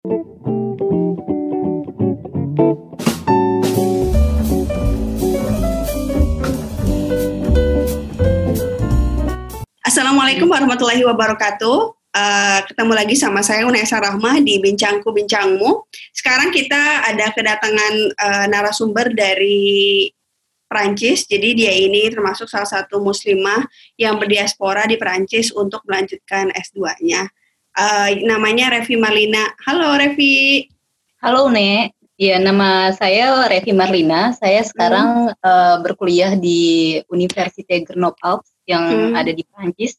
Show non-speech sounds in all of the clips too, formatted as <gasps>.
Assalamualaikum warahmatullahi wabarakatuh. Uh, ketemu lagi sama saya Unesa Rahmah di Bincangku Bincangmu. Sekarang kita ada kedatangan uh, narasumber dari Perancis. Jadi dia ini termasuk salah satu muslimah yang berdiaspora di Perancis untuk melanjutkan S2-nya. Uh, namanya Revi Marlina. Halo Revi. Halo Nek. Ya, nama saya Revi Marlina. Saya sekarang hmm. uh, berkuliah di Universitas Grenoble yang hmm. ada di Prancis.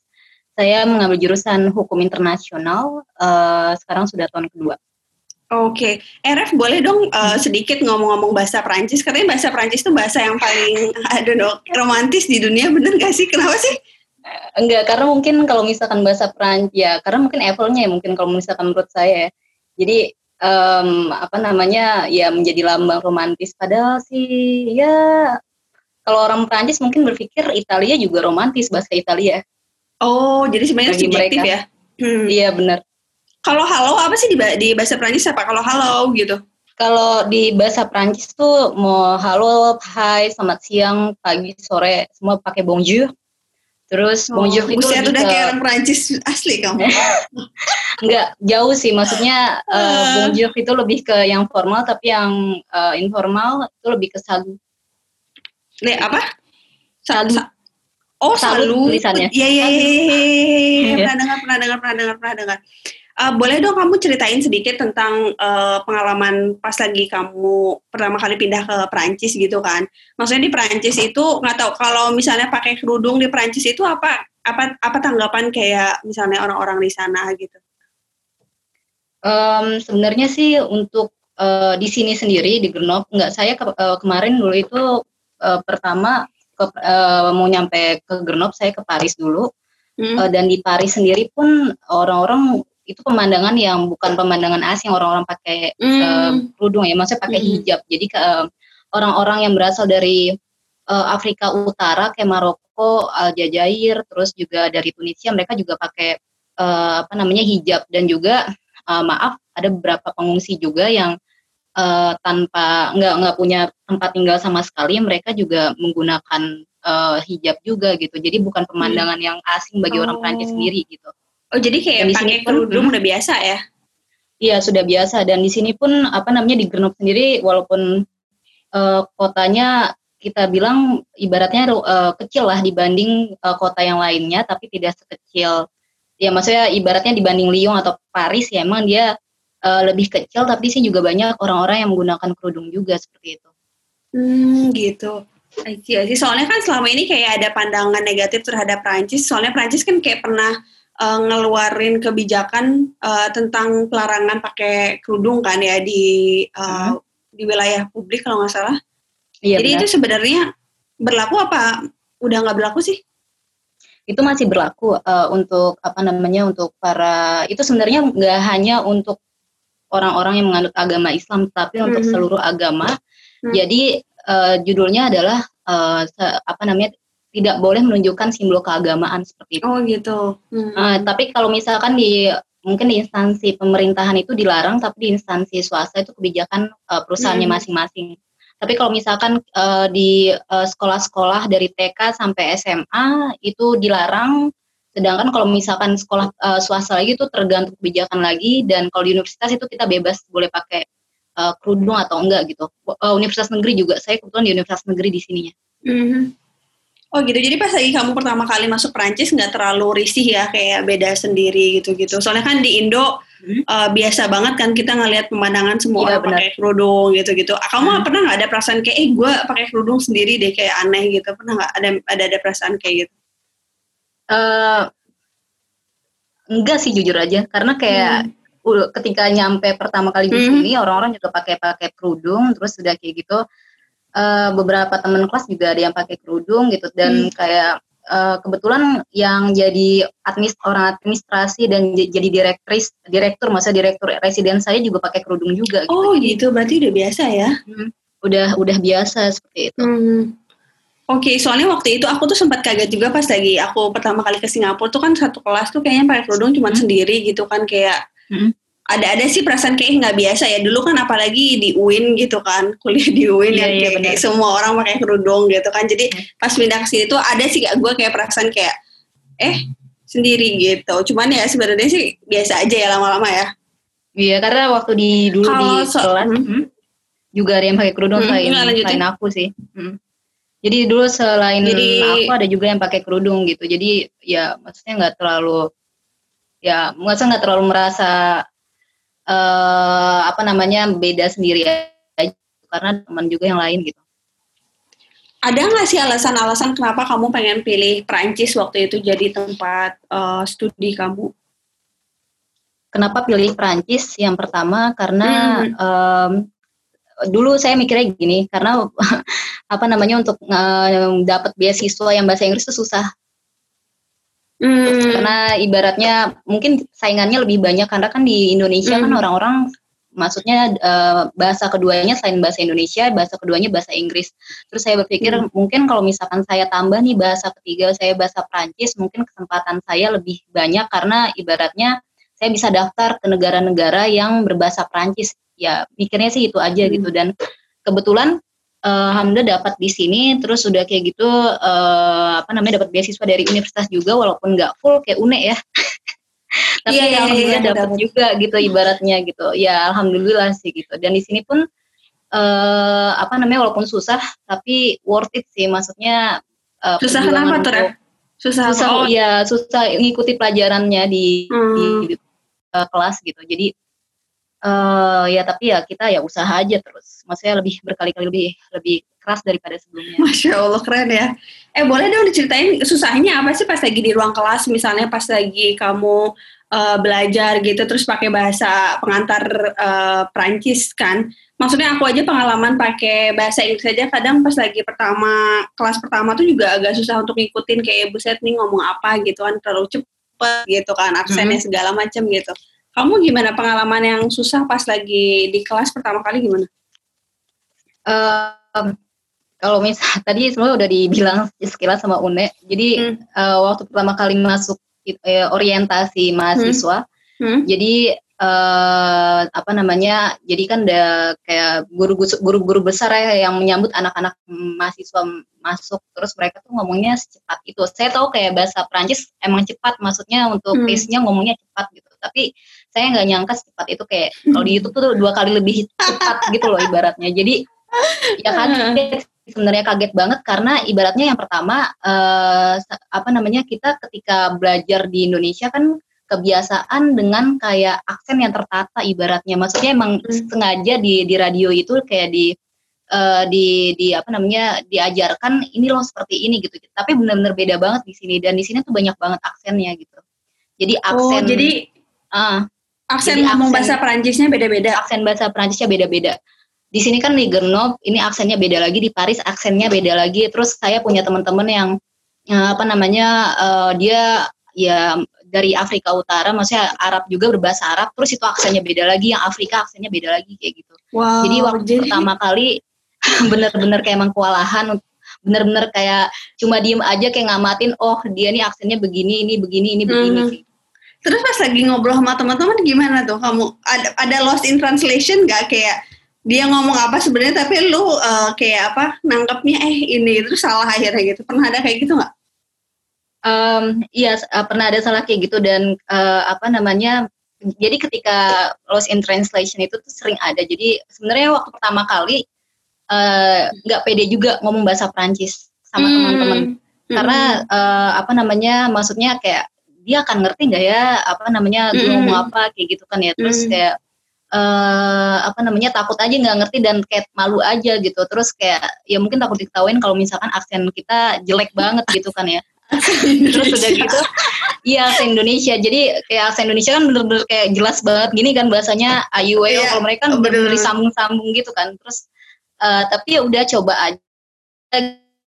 Saya mengambil jurusan hukum internasional, uh, sekarang sudah tahun kedua. Oke, okay. RF boleh dong uh, sedikit ngomong-ngomong bahasa Prancis? Katanya bahasa Prancis itu bahasa yang paling, <laughs> aduh dong, romantis di dunia, bener gak sih? Kenapa sih? Enggak, karena mungkin kalau misalkan bahasa Prancis, ya karena mungkin levelnya ya mungkin kalau misalkan menurut saya ya. Jadi um, apa namanya ya menjadi lambang romantis. Padahal sih ya kalau orang Prancis mungkin berpikir Italia juga romantis bahasa Italia. Oh, jadi sebenarnya Bagi subjektif mereka. ya? Hmm. Iya benar. Kalau halo apa sih di, di bahasa Prancis apa? Kalau halo gitu? Kalau di bahasa Prancis tuh mau halo, hai, selamat siang, pagi, sore, semua pakai bonjour. Terus oh, bonjour itu udah ke... kayak orang Prancis asli kamu. <laughs> Enggak, jauh sih. Maksudnya <laughs> uh, bonjour itu lebih ke yang formal, tapi yang uh, informal itu lebih ke salut. Le apa? Salu. Sa oh, salu. Tulisannya. Iya, iya, iya, iya. Pernah dengar, pernah dengar, pernah dengar, pernah dengar. Uh, boleh dong kamu ceritain sedikit tentang uh, pengalaman pas lagi kamu pertama kali pindah ke Perancis gitu kan? Maksudnya di Perancis itu nggak tahu kalau misalnya pakai kerudung di Perancis itu apa apa apa tanggapan kayak misalnya orang-orang di sana gitu? Um, sebenarnya sih untuk uh, di sini sendiri di Grenoble nggak saya ke, uh, kemarin dulu itu uh, pertama ke, uh, mau nyampe ke Grenoble saya ke Paris dulu hmm. uh, dan di Paris sendiri pun orang-orang itu pemandangan yang bukan pemandangan asing orang-orang pakai hmm. uh, kerudung ya maksudnya pakai hmm. hijab jadi uh, orang-orang yang berasal dari uh, Afrika Utara kayak Maroko, Aljazair terus juga dari Tunisia mereka juga pakai uh, apa namanya hijab dan juga uh, maaf ada beberapa pengungsi juga yang uh, tanpa nggak nggak punya tempat tinggal sama sekali mereka juga menggunakan uh, hijab juga gitu jadi bukan pemandangan hmm. yang asing bagi oh. orang Prancis sendiri gitu oh jadi kayak di pakai kerudung udah biasa ya iya sudah biasa dan di sini pun apa namanya di Grenoble sendiri walaupun uh, kotanya kita bilang ibaratnya uh, kecil lah dibanding uh, kota yang lainnya tapi tidak sekecil ya maksudnya ibaratnya dibanding Lyon atau Paris ya emang dia uh, lebih kecil tapi sih juga banyak orang-orang yang menggunakan kerudung juga seperti itu. Hmm gitu. Iya sih soalnya kan selama ini kayak ada pandangan negatif terhadap Prancis. Soalnya Prancis kan kayak pernah uh, ngeluarin kebijakan uh, tentang pelarangan pakai kerudung kan ya di uh, hmm. di wilayah publik kalau nggak salah. Iya, Jadi benar. itu sebenarnya berlaku apa udah nggak berlaku sih? Itu masih berlaku uh, untuk apa namanya untuk para itu sebenarnya nggak hanya untuk orang-orang yang menganut agama Islam, tapi untuk seluruh agama. Mm-hmm. Jadi uh, judulnya adalah uh, apa namanya tidak boleh menunjukkan simbol keagamaan seperti itu. Oh gitu. Mm-hmm. Uh, tapi kalau misalkan di mungkin di instansi pemerintahan itu dilarang, tapi di instansi swasta itu kebijakan uh, perusahaannya mm-hmm. masing-masing. Tapi kalau misalkan uh, di uh, sekolah-sekolah dari TK sampai SMA itu dilarang Sedangkan kalau misalkan sekolah uh, swasta lagi itu tergantung kebijakan lagi dan kalau di universitas itu kita bebas boleh pakai uh, kerudung atau enggak gitu. Uh, universitas negeri juga saya kebetulan di universitas negeri di sininya. Mm-hmm. Oh gitu. Jadi pas lagi kamu pertama kali masuk Prancis nggak terlalu risih ya kayak beda sendiri gitu-gitu. Soalnya kan di Indo hmm. uh, biasa banget kan kita ngelihat pemandangan semua iya, orang pakai kerudung gitu-gitu. Kamu hmm. pernah nggak ada perasaan kayak eh gue pakai kerudung sendiri deh kayak aneh gitu? Pernah nggak ada ada ada perasaan kayak gitu? Uh, enggak sih jujur aja karena kayak hmm. ketika nyampe pertama kali di hmm. sini orang-orang juga pakai pakai kerudung terus sudah kayak gitu uh, beberapa teman kelas juga ada yang pakai kerudung gitu dan hmm. kayak uh, kebetulan yang jadi administ orang administrasi dan jadi direktris direktur masa direktur residen saya juga pakai kerudung juga gitu. oh gitu berarti udah biasa ya hmm. udah udah biasa seperti itu hmm. Oke, okay, soalnya waktu itu aku tuh sempat kaget juga pas lagi aku pertama kali ke Singapura tuh kan satu kelas tuh kayaknya pakai kerudung cuma hmm. sendiri gitu kan kayak hmm. Ada ada sih perasaan kayak nggak biasa ya. Dulu kan apalagi di UIN gitu kan. Kuliah di UIN yeah, yang iya, kayak, kayak semua orang pakai kerudung gitu kan. Jadi hmm. pas pindah ke sini tuh ada sih gak gue kayak perasaan kayak eh sendiri gitu. Cuman ya sebenarnya sih biasa aja ya lama-lama ya. Iya karena waktu di dulu Kalo di so, kelas hmm. hmm. juga ada yang pakai kerudung hmm, selain selain aku sih. Hmm. jadi dulu selain jadi, aku ada juga yang pakai kerudung gitu. Jadi ya maksudnya nggak terlalu ya masa nggak terlalu merasa uh, apa namanya beda sendiri aja karena teman juga yang lain gitu. Ada nggak sih alasan-alasan kenapa kamu pengen pilih Prancis waktu itu jadi tempat uh, studi kamu? Kenapa pilih Prancis? Yang pertama karena hmm. um, dulu saya mikirnya gini karena <laughs> apa namanya untuk uh, dapat beasiswa yang bahasa Inggris itu susah Hmm. Karena ibaratnya mungkin saingannya lebih banyak karena kan di Indonesia kan hmm. kan orang-orang maksudnya uh, bahasa keduanya selain bahasa Indonesia, bahasa keduanya bahasa Inggris. Terus saya berpikir hmm. mungkin kalau misalkan saya tambah nih bahasa ketiga saya bahasa Prancis, mungkin kesempatan saya lebih banyak karena ibaratnya saya bisa daftar ke negara-negara yang berbahasa Prancis. Ya, mikirnya sih itu aja hmm. gitu dan kebetulan uh, alhamdulillah dapat di sini. Terus sudah kayak gitu uh, apa namanya dapat beasiswa dari universitas juga walaupun nggak full kayak UNE ya. <laughs> Tapi yeah, iya, alhamdulillah yeah, dapat juga gitu ibaratnya gitu. Ya alhamdulillah sih gitu. Dan di sini pun uh, apa namanya walaupun susah tapi worth it sih. Maksudnya uh, susah kenapa tuh susah susah oh. ya susah ngikuti pelajarannya di, hmm. di, di uh, kelas gitu. Jadi uh, ya tapi ya kita ya usaha aja terus. Maksudnya lebih berkali-kali lebih lebih keras daripada sebelumnya. <laughs> Masya Allah keren ya. Eh boleh dong diceritain susahnya apa sih pas lagi di ruang kelas? Misalnya pas lagi kamu uh, belajar gitu terus pakai bahasa pengantar uh, Prancis kan? Maksudnya aku aja pengalaman pakai bahasa Inggris aja kadang pas lagi pertama kelas pertama tuh juga agak susah untuk ngikutin kayak buset nih ngomong apa gitu kan. Terlalu cepet gitu kan aksennya -hmm. segala macam gitu kamu gimana pengalaman yang susah pas lagi di kelas pertama kali gimana? Um, kalau misal <laughs> tadi semua udah dibilang sekilas sama Une. Jadi hmm. uh, waktu pertama kali masuk uh, orientasi mahasiswa, hmm. Hmm. jadi uh, apa namanya? Jadi kan ada kayak guru-guru besar ya yang menyambut anak-anak mahasiswa masuk. Terus mereka tuh ngomongnya secepat itu. Saya tahu kayak bahasa Prancis emang cepat, maksudnya untuk hmm. pace-nya ngomongnya cepat gitu. Tapi saya nggak nyangka secepat itu kayak <laughs> kalau di YouTube tuh dua kali lebih cepat gitu loh ibaratnya. Jadi ya kaget sebenarnya kaget banget karena ibaratnya yang pertama uh, apa namanya kita ketika belajar di Indonesia kan kebiasaan dengan kayak aksen yang tertata ibaratnya. Maksudnya emang hmm. sengaja di di radio itu kayak di uh, di di apa namanya diajarkan ini loh seperti ini gitu. Tapi benar-benar beda banget di sini dan di sini tuh banyak banget aksennya gitu. Jadi oh, aksen oh, jadi uh, Aksen Jadi ngomong aksen, bahasa Perancisnya beda-beda. Aksen bahasa Perancisnya beda-beda. Di sini kan Grenoble ini aksennya beda lagi, di Paris aksennya beda lagi. Terus saya punya teman-teman yang eh, apa namanya uh, dia ya dari Afrika Utara, maksudnya Arab juga berbahasa Arab. Terus itu aksennya beda lagi, yang Afrika aksennya beda lagi kayak gitu. Wow, jadi waktu jadi... pertama kali <laughs> bener-bener kayak emang kewalahan bener-bener kayak cuma diem aja kayak ngamatin oh dia nih aksennya begini ini begini ini begini mm -hmm. Terus pas lagi ngobrol sama teman-teman gimana tuh kamu? Ada, ada lost in translation gak kayak dia ngomong apa sebenarnya tapi lu uh, kayak apa nangkepnya eh ini terus salah akhirnya gitu. Pernah ada kayak gitu nggak? Um, iya uh, pernah ada salah kayak gitu dan uh, apa namanya jadi ketika lost in translation itu tuh sering ada. Jadi sebenarnya waktu pertama kali nggak uh, pede juga ngomong bahasa Prancis sama hmm. teman-teman karena uh, apa namanya maksudnya kayak dia akan ngerti nggak ya apa namanya gue mm. ngomong apa kayak gitu kan ya. Terus mm. kayak uh, apa namanya takut aja nggak ngerti dan kayak malu aja gitu. Terus kayak ya mungkin takut diketawain kalau misalkan aksen kita jelek banget gitu kan ya. <laughs> Terus udah gitu iya aksen Indonesia. Jadi kayak aksen Indonesia kan bener-bener kayak jelas banget gini kan bahasanya ayu ayu. Yeah, kalau mereka kan bener-bener disambung-sambung gitu kan. Terus uh, tapi ya udah coba aja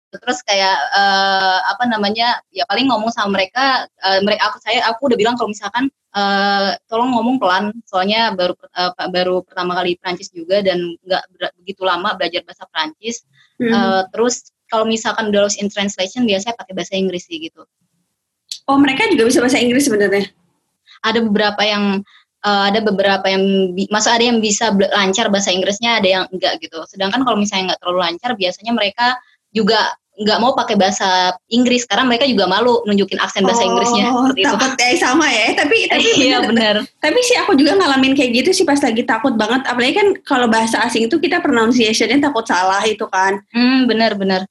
terus kayak uh, apa namanya ya paling ngomong sama mereka uh, mereka aku saya aku udah bilang kalau misalkan uh, tolong ngomong pelan. Soalnya baru uh, baru pertama kali Prancis juga dan nggak begitu lama belajar bahasa Prancis. Hmm. uh, terus kalau misalkan udah lost in translation biasanya pakai bahasa Inggris sih gitu. Oh mereka juga bisa bahasa Inggris sebenarnya? Ada beberapa yang uh, ada beberapa yang masa ada yang bisa lancar bahasa Inggrisnya ada yang enggak gitu. Sedangkan kalau misalnya nggak terlalu lancar biasanya mereka juga nggak mau pakai bahasa Inggris karena mereka juga malu nunjukin aksen bahasa oh, Inggrisnya seperti itu. Takut ya sama ya. Tapi <laughs> tapi iya benar. Tapi sih aku juga ngalamin kayak gitu sih pas lagi takut banget. Apalagi kan kalau bahasa asing itu kita pronunciationnya takut salah itu kan. Hmm benar benar.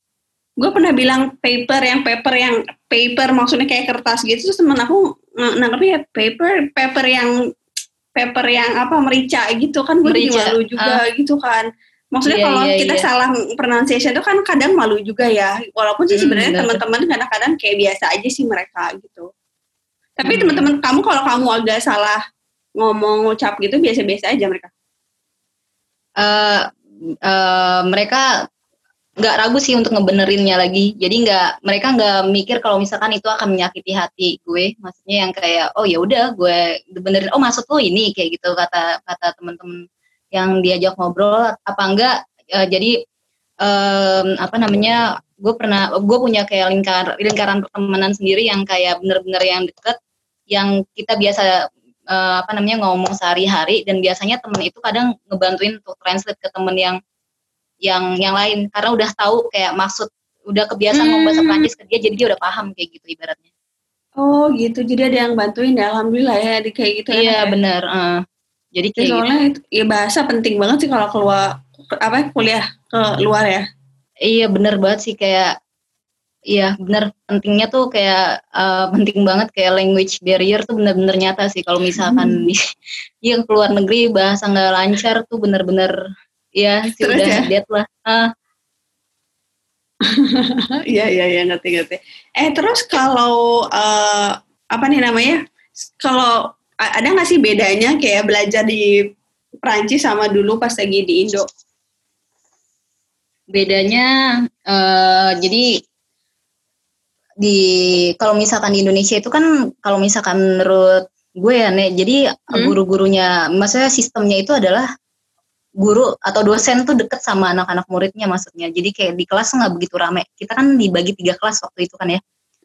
Gue pernah bilang paper yang paper yang paper maksudnya kayak kertas gitu terus temen aku nangkepnya ya paper paper yang paper yang apa merica gitu kan gue malu juga uh. gitu kan Maksudnya yeah, kalau yeah, kita yeah. salah pronunciation itu kan kadang malu juga ya. Walaupun sih hmm, sebenarnya teman-teman kadang-kadang kayak biasa aja sih mereka gitu. Tapi hmm. teman-teman kamu kalau kamu agak salah ngomong ngucap gitu biasa-biasa aja mereka. Uh, uh, mereka nggak ragu sih untuk ngebenerinnya lagi. Jadi nggak mereka nggak mikir kalau misalkan itu akan menyakiti hati gue. Maksudnya yang kayak oh ya udah gue benerin. Oh maksud lo ini kayak gitu kata kata teman-teman yang diajak ngobrol apa enggak uh, jadi um, apa namanya gue pernah gue punya kayak lingkar lingkaran pertemanan sendiri yang kayak bener-bener yang deket yang kita biasa uh, apa namanya ngomong sehari-hari dan biasanya temen itu kadang ngebantuin untuk translate ke temen yang yang yang lain karena udah tahu kayak maksud udah kebiasaan hmm. ngomong bahasa hmm. Prancis ke dia jadi dia udah paham kayak gitu ibaratnya oh gitu jadi ada yang bantuin ya alhamdulillah ya di kayak gitu ya, iya ya, bener uh. Jadi kayak soalnya gitu. ya bahasa penting banget sih kalau keluar apa kuliah ke luar ya. Iya bener banget sih kayak Iya bener pentingnya tuh kayak uh, penting banget kayak language barrier tuh bener-bener nyata sih kalau misalkan hmm. <laughs> yang keluar negeri bahasa nggak lancar tuh bener-bener ya sih udah ya? dead lah. Uh. <laughs> Iya iya iya ngerti ngerti. Eh terus kalau uh, apa nih namanya? Kalau ada nggak sih bedanya kayak belajar di Prancis sama dulu pas lagi di Indo? Bedanya uh, jadi di kalau misalkan di Indonesia itu kan kalau misalkan menurut gue ya nek jadi hmm. guru-gurunya maksudnya sistemnya itu adalah guru atau dosen tuh deket sama anak-anak muridnya maksudnya jadi kayak di kelas nggak begitu rame kita kan dibagi tiga kelas waktu itu kan ya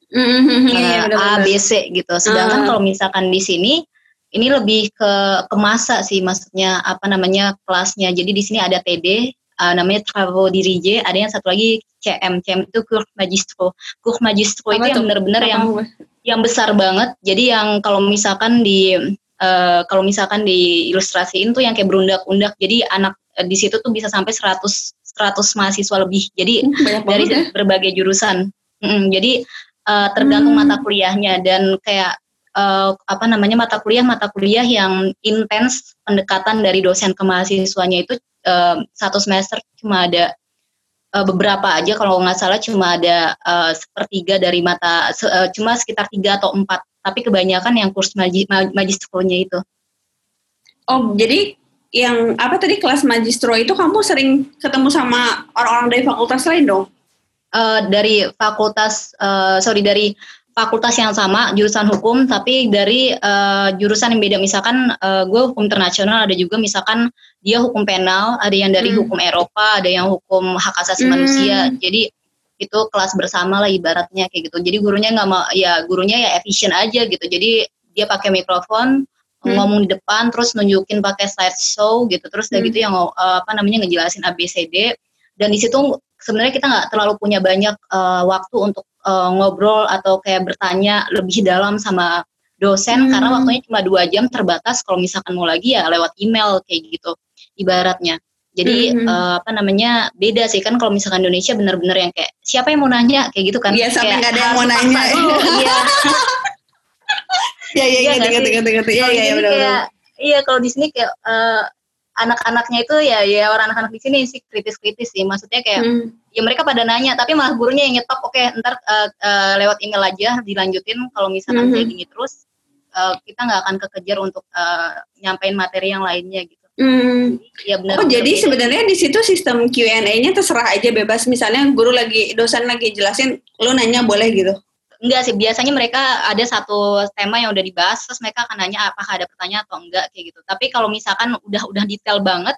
mm-hmm, uh, A B C gitu sedangkan uh. kalau misalkan di sini ini lebih ke ke masa sih maksudnya apa namanya kelasnya. Jadi di sini ada TD uh, eh, namanya Travaux Dirige ada yang satu lagi CM CM itu Cours Magistro Cours Magistro itu yang benar-benar yang yang besar banget. Jadi yang kalau misalkan di uh, kalau misalkan di ilustrasiin tuh yang kayak berundak-undak. Jadi anak uh, di situ tuh bisa sampai 100 100 mahasiswa lebih. Jadi hmm, dari ya? berbagai jurusan. Mm, jadi uh, tergantung hmm. mata kuliahnya. Dan kayak uh, apa namanya mata kuliah mata kuliah yang intens pendekatan dari dosen ke mahasiswanya itu uh, satu semester cuma ada uh, beberapa aja kalau nggak salah cuma ada uh, sepertiga dari mata uh, cuma sekitar tiga atau empat tapi kebanyakan yang kurs magi, magistronya itu. Oh jadi yang apa tadi kelas magistro itu kamu sering ketemu sama orang-orang dari fakultas lain dong? Uh, dari fakultas uh, sorry dari fakultas yang sama jurusan hukum tapi dari uh, jurusan yang beda misalkan uh, gue hukum internasional ada juga misalkan dia hukum penal ada yang dari hmm. hukum Eropa ada yang hukum hak asasi hmm. manusia jadi itu kelas bersama lah ibaratnya kayak gitu jadi gurunya nggak mau ya gurunya ya efisien aja gitu jadi dia pakai mikrofon hmm. ngomong di depan terus nunjukin pakai slide show gitu terus hmm. gitu yang uh, apa namanya ngejelasin ABCD dan di situ sebenarnya kita nggak terlalu punya banyak uh, waktu untuk uh, ngobrol atau kayak bertanya lebih dalam sama dosen hmm. karena waktunya cuma dua jam terbatas kalau misalkan mau lagi ya lewat email kayak gitu ibaratnya jadi hmm. uh, apa namanya beda sih kan kalau misalkan Indonesia benar-benar yang kayak siapa yang mau nanya kayak gitu kan? Iya sampai gak ada yang mau nanya. <laughs> Iya. Iya iya iya iya iya, iya iya Iya iya iya iya Iya kalau di sini kayak uh, anak-anaknya itu ya ya orang anak-anak di sini sih kritis-kritis sih. Maksudnya kayak mm ya mereka pada nanya tapi malah gurunya yang nyetop oke okay, ntar uh, uh, lewat email aja dilanjutin kalau misalkan hmm. kayak gini terus uh, kita nggak akan kekejar untuk uh, nyampein materi yang lainnya gitu Hmm. Ya benar. Oh jadi sebenarnya di situ sistem Q&A-nya terserah aja bebas. Misalnya guru lagi dosen lagi jelasin, lu nanya boleh gitu. Enggak sih, biasanya mereka ada satu tema yang udah dibahas, terus mereka akan nanya apakah ada pertanyaan atau enggak kayak gitu. Tapi kalau misalkan udah udah detail banget,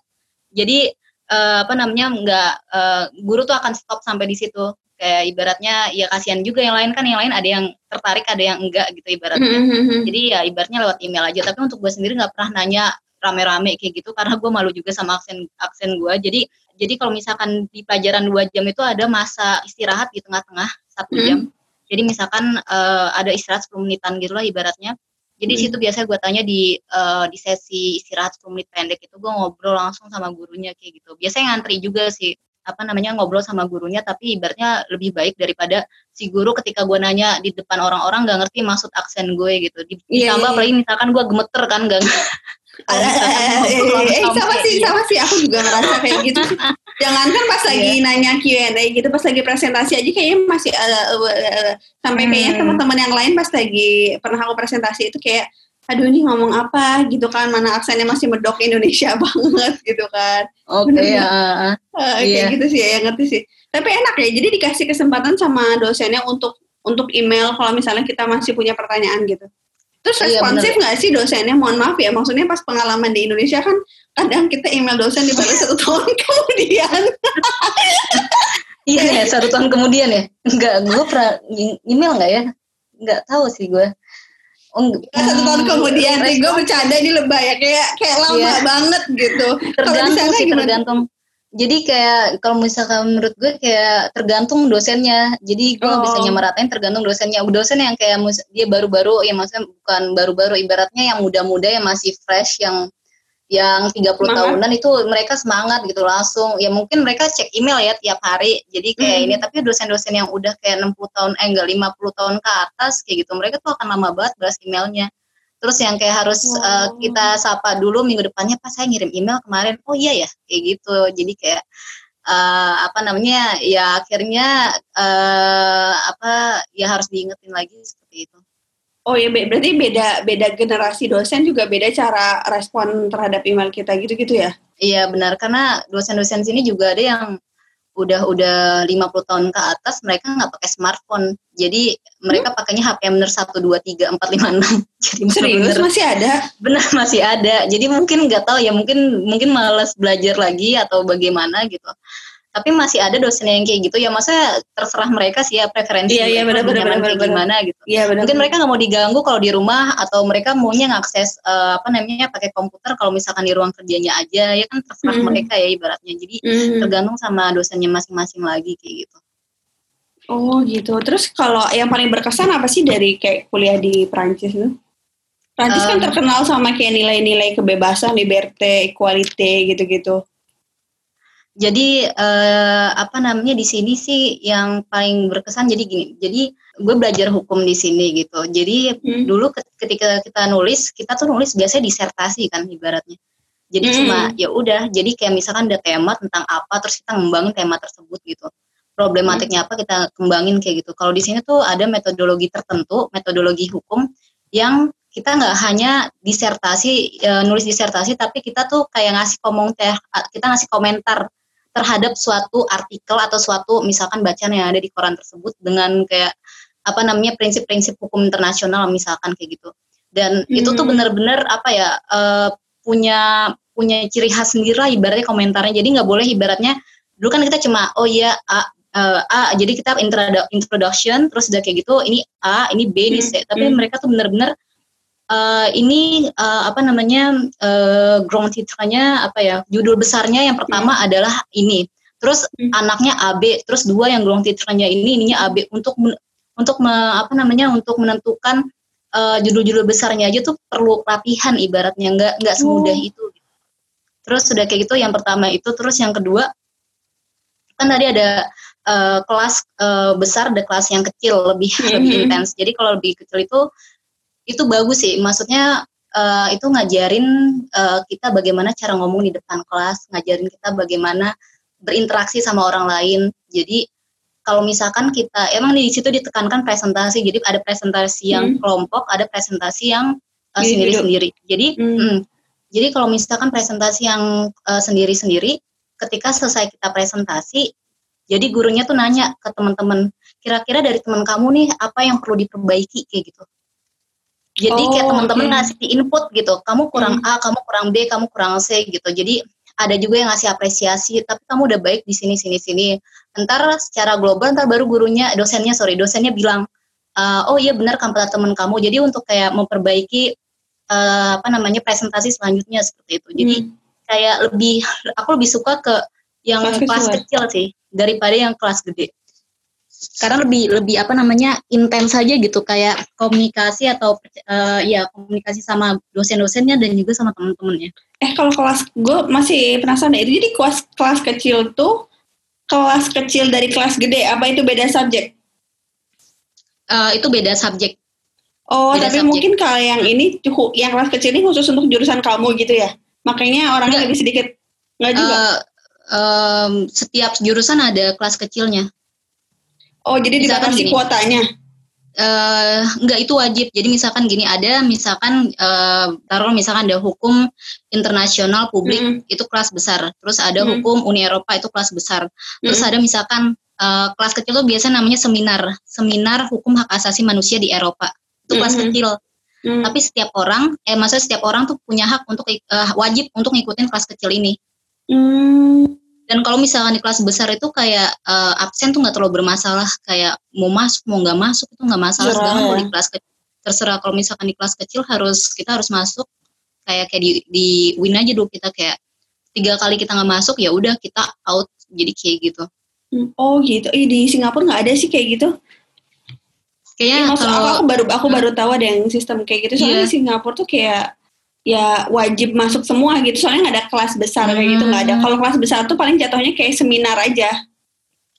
jadi uh, apa namanya enggak uh, guru tuh akan stop sampai di situ. kayak ibaratnya ya kasihan juga yang lain kan yang lain ada yang tertarik ada yang enggak gitu ibaratnya mm-hmm. jadi ya ibaratnya lewat email aja tapi untuk gue sendiri nggak pernah nanya rame-rame kayak gitu karena gue malu juga sama aksen aksen gue jadi jadi kalau misalkan di pelajaran dua jam itu ada masa istirahat di tengah-tengah satu mm-hmm. jam jadi misalkan uh, ada istirahat 10 menitan gitu lah ibaratnya jadi hmm. situ biasanya gue tanya di uh, di sesi istirahat 10 menit pendek itu gue ngobrol langsung sama gurunya kayak gitu. Biasanya ngantri juga sih apa namanya ngobrol sama gurunya tapi ibaratnya lebih baik daripada si guru ketika gue nanya di depan orang-orang nggak ngerti maksud aksen gue gitu. Iya, ditambah yeah, yeah, apalagi misalkan gue gemeter kan gak <laughs> eh, sama sih sama sih. Aku juga ngerasa kayak gitu <laughs> jangan kan pas lagi yeah. nanya Q&A gitu pas lagi presentasi aja kayaknya masih uh, uh, uh, sampai kayaknya hmm. teman-teman yang lain pas lagi pernah aku presentasi itu kayak aduh ini ngomong apa? gitu kan mana aksennya masih medok Indonesia <laughs> banget gitu kan. Oke okay, ya uh, kayak yeah. gitu sih ya ngerti sih. Tapi enak ya jadi dikasih kesempatan sama dosennya untuk untuk email kalau misalnya kita masih punya pertanyaan gitu. Terus iya, responsif nggak iya, sih dosennya? Mohon maaf ya maksudnya pas pengalaman di Indonesia kan kadang kita email dosen dibalas satu tahun <laughs> kemudian iya ya satu tahun kemudian ya enggak gue pernah email nggak ya nggak tahu sih gue Oh, satu tahun kemudian sih gue bercanda ini lebay ya kayak kayak lama yeah. banget gitu. Tergantung sih gimana? tergantung. Jadi kayak kalau misalkan menurut gue kayak tergantung dosennya. Jadi gue oh. bisa nyamaratain tergantung dosennya. Dosen yang kayak dia baru-baru ya maksudnya bukan baru-baru ibaratnya yang muda-muda yang masih fresh yang yang 30 semangat. tahunan itu mereka semangat gitu langsung ya mungkin mereka cek email ya tiap hari jadi kayak hmm. ini tapi dosen-dosen yang udah kayak 60 tahun eh enggak 50 tahun ke atas kayak gitu mereka tuh akan lama banget balas emailnya terus yang kayak harus wow. uh, kita sapa dulu minggu depannya pas saya ngirim email kemarin oh iya ya kayak gitu jadi kayak uh, apa namanya ya akhirnya uh, apa ya harus diingetin lagi Oh ya berarti beda beda generasi dosen juga beda cara respon terhadap email kita gitu-gitu ya? Iya benar karena dosen-dosen sini juga ada yang udah udah 50 tahun ke atas mereka nggak pakai smartphone. Jadi mereka hmm? pakainya HP yang bener 1 2 3 4 5 6. Jadi Serius bener, masih ada? Benar masih ada. Jadi mungkin nggak tahu ya mungkin mungkin malas belajar lagi atau bagaimana gitu tapi masih ada dosen yang kayak gitu. Ya masa terserah mereka sih ya preferensi iya, iya, bener, bener, bener, kayak gimana gitu. Iya, bener, mungkin mereka nggak mau diganggu kalau di rumah atau mereka maunya ngakses uh, apa namanya pakai komputer kalau misalkan di ruang kerjanya aja. Ya kan terserah mm. mereka ya ibaratnya. Jadi mm. tergantung sama dosennya masing-masing lagi kayak gitu. Oh gitu. Terus kalau yang paling berkesan apa sih dari kayak kuliah di Prancis itu Prancis um, kan terkenal sama kayak nilai-nilai kebebasan, liberté, equality gitu-gitu. Jadi uh, apa namanya di sini sih yang paling berkesan jadi gini. Jadi gue belajar hukum di sini gitu. Jadi hmm. dulu ketika kita nulis, kita tuh nulis biasanya disertasi kan ibaratnya. Jadi hmm. cuma ya udah. Jadi kayak misalkan ada tema tentang apa, terus kita ngembangin tema tersebut gitu. Problematiknya hmm. apa kita kembangin kayak gitu. Kalau di sini tuh ada metodologi tertentu, metodologi hukum yang kita nggak hanya disertasi e, nulis disertasi tapi kita tuh kayak ngasih komentar kita ngasih komentar terhadap suatu artikel atau suatu misalkan bacaan yang ada di koran tersebut dengan kayak apa namanya prinsip-prinsip hukum internasional misalkan kayak gitu dan hmm. itu tuh benar-benar apa ya uh, punya punya ciri khas sendiri lah ibaratnya komentarnya jadi nggak boleh ibaratnya dulu kan kita cuma oh iya A, uh, A jadi kita introduction terus udah kayak gitu ini A ini B ini C hmm. tapi hmm. mereka tuh benar-benar uh, ini uh, apa namanya uh, ground titranya apa ya judul besarnya yang pertama hmm. adalah ini terus hmm. anaknya AB terus dua yang ground titranya ini ininya AB untuk untuk me, apa namanya untuk menentukan judul-judul uh, besarnya aja tuh perlu latihan ibaratnya nggak nggak semudah oh. itu terus sudah kayak gitu yang pertama itu terus yang kedua kan tadi ada uh, kelas uh, besar ada kelas yang kecil lebih <laughs> mm -hmm. lebih intens jadi kalau lebih kecil itu itu bagus sih. Maksudnya uh, itu ngajarin uh, kita bagaimana cara ngomong di depan kelas ngajarin kita bagaimana berinteraksi sama orang lain. Jadi kalau misalkan kita emang di situ ditekankan presentasi. Jadi ada presentasi yang hmm. kelompok ada presentasi yang uh, sendiri-sendiri. jadi hmm. Hmm, jadi kalau misalkan presentasi yang uh, sendiri-sendiri ketika selesai kita presentasi jadi gurunya tuh nanya ke teman-teman kira-kira dari teman kamu nih apa yang perlu diperbaiki? Kayak gitu jadi oh, kayak teman-teman okay. ngasih input gitu, kamu kurang hmm. A, kamu kurang B, kamu kurang C gitu. Jadi ada juga yang ngasih apresiasi tapi kamu udah baik di sini sini sini ntar secara global ntar baru gurunya dosennya sorry dosennya bilang uh, oh iya benar kampanye teman kamu jadi untuk kayak memperbaiki uh, apa namanya presentasi selanjutnya seperti itu jadi hmm. kayak lebih aku lebih suka ke yang kelas, kelas kecil sih daripada yang kelas gede karena lebih lebih apa namanya intens saja gitu kayak komunikasi atau uh, ya komunikasi sama dosen-dosennya dan juga sama teman-temannya. Eh kalau kelas gue masih penasaran itu jadi kelas kelas kecil tuh kelas kecil dari kelas gede apa itu beda subjek? Uh, itu beda subjek. Oh beda tapi subjek. mungkin kalau yang ini yang kelas kecil ini khusus untuk jurusan kamu gitu ya? Makanya orangnya lebih sedikit nggak juga? Uh, um, setiap jurusan ada kelas kecilnya. Oh, jadi dibatasi kuotanya? Uh, enggak itu wajib. Jadi misalkan gini ada misalkan uh, taruh misalkan ada hukum internasional publik mm -hmm. itu kelas besar. Terus ada mm -hmm. hukum Uni Eropa itu kelas besar. Terus mm -hmm. ada misalkan uh, kelas kecil itu biasa namanya seminar, seminar hukum hak asasi manusia di Eropa. Itu kelas mm -hmm. kecil. Mm -hmm. Tapi setiap orang, eh masa setiap orang tuh punya hak untuk uh, wajib untuk ngikutin kelas kecil ini. Mm dan kalau misalkan di kelas besar itu kayak uh, absen tuh nggak terlalu bermasalah. Kayak mau masuk mau nggak masuk itu nggak masalah yeah. sekarang kalau di kelas kecil terserah kalau misalkan di kelas kecil harus kita harus masuk. Kayak kayak di, di win aja dulu kita kayak tiga kali kita nggak masuk ya udah kita out jadi kayak gitu. Hmm. oh gitu. Eh, di Singapura nggak ada sih kayak gitu? Kayaknya ya, kalau aku, aku baru aku baru tahu ada yang sistem kayak gitu. Soalnya yeah. di Singapura tuh kayak ya wajib masuk semua gitu. Soalnya nggak ada kelas besar kayak gitu nggak ada. Hmm. kalau kelas besar tuh paling jatuhnya kayak seminar aja.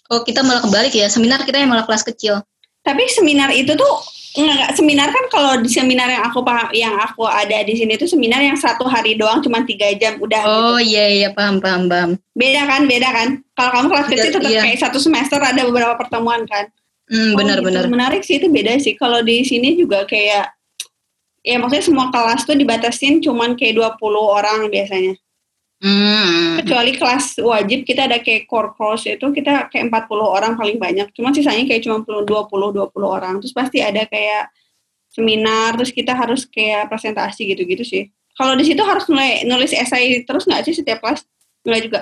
Oh kita malah kebalik ya. Seminar kita yang malah kelas kecil. Tapi seminar itu tuh nggak seminar kan kalau di seminar yang aku yang aku ada di sini tuh seminar yang satu hari doang cuma tiga jam. Udah oh gitu. iya iya. Paham paham paham. Beda kan beda kan? Kalau kamu kelas kecil tetap iya. kayak satu semester ada beberapa pertemuan kan? Hmm, benar oh, gitu. benar. Menarik sih itu beda sih. Kalau di sini juga kayak ya maksudnya semua kelas tuh dibatasin cuman kayak 20 orang biasanya. Hmm. Kecuali kelas wajib kita ada kayak core course itu kita kayak 40 orang paling banyak. Cuma sisanya kayak cuma 20 20 orang. Terus pasti ada kayak seminar terus kita harus kayak presentasi gitu-gitu sih. Kalau di situ harus nulis, nulis esai terus nggak sih setiap kelas? Nggak juga.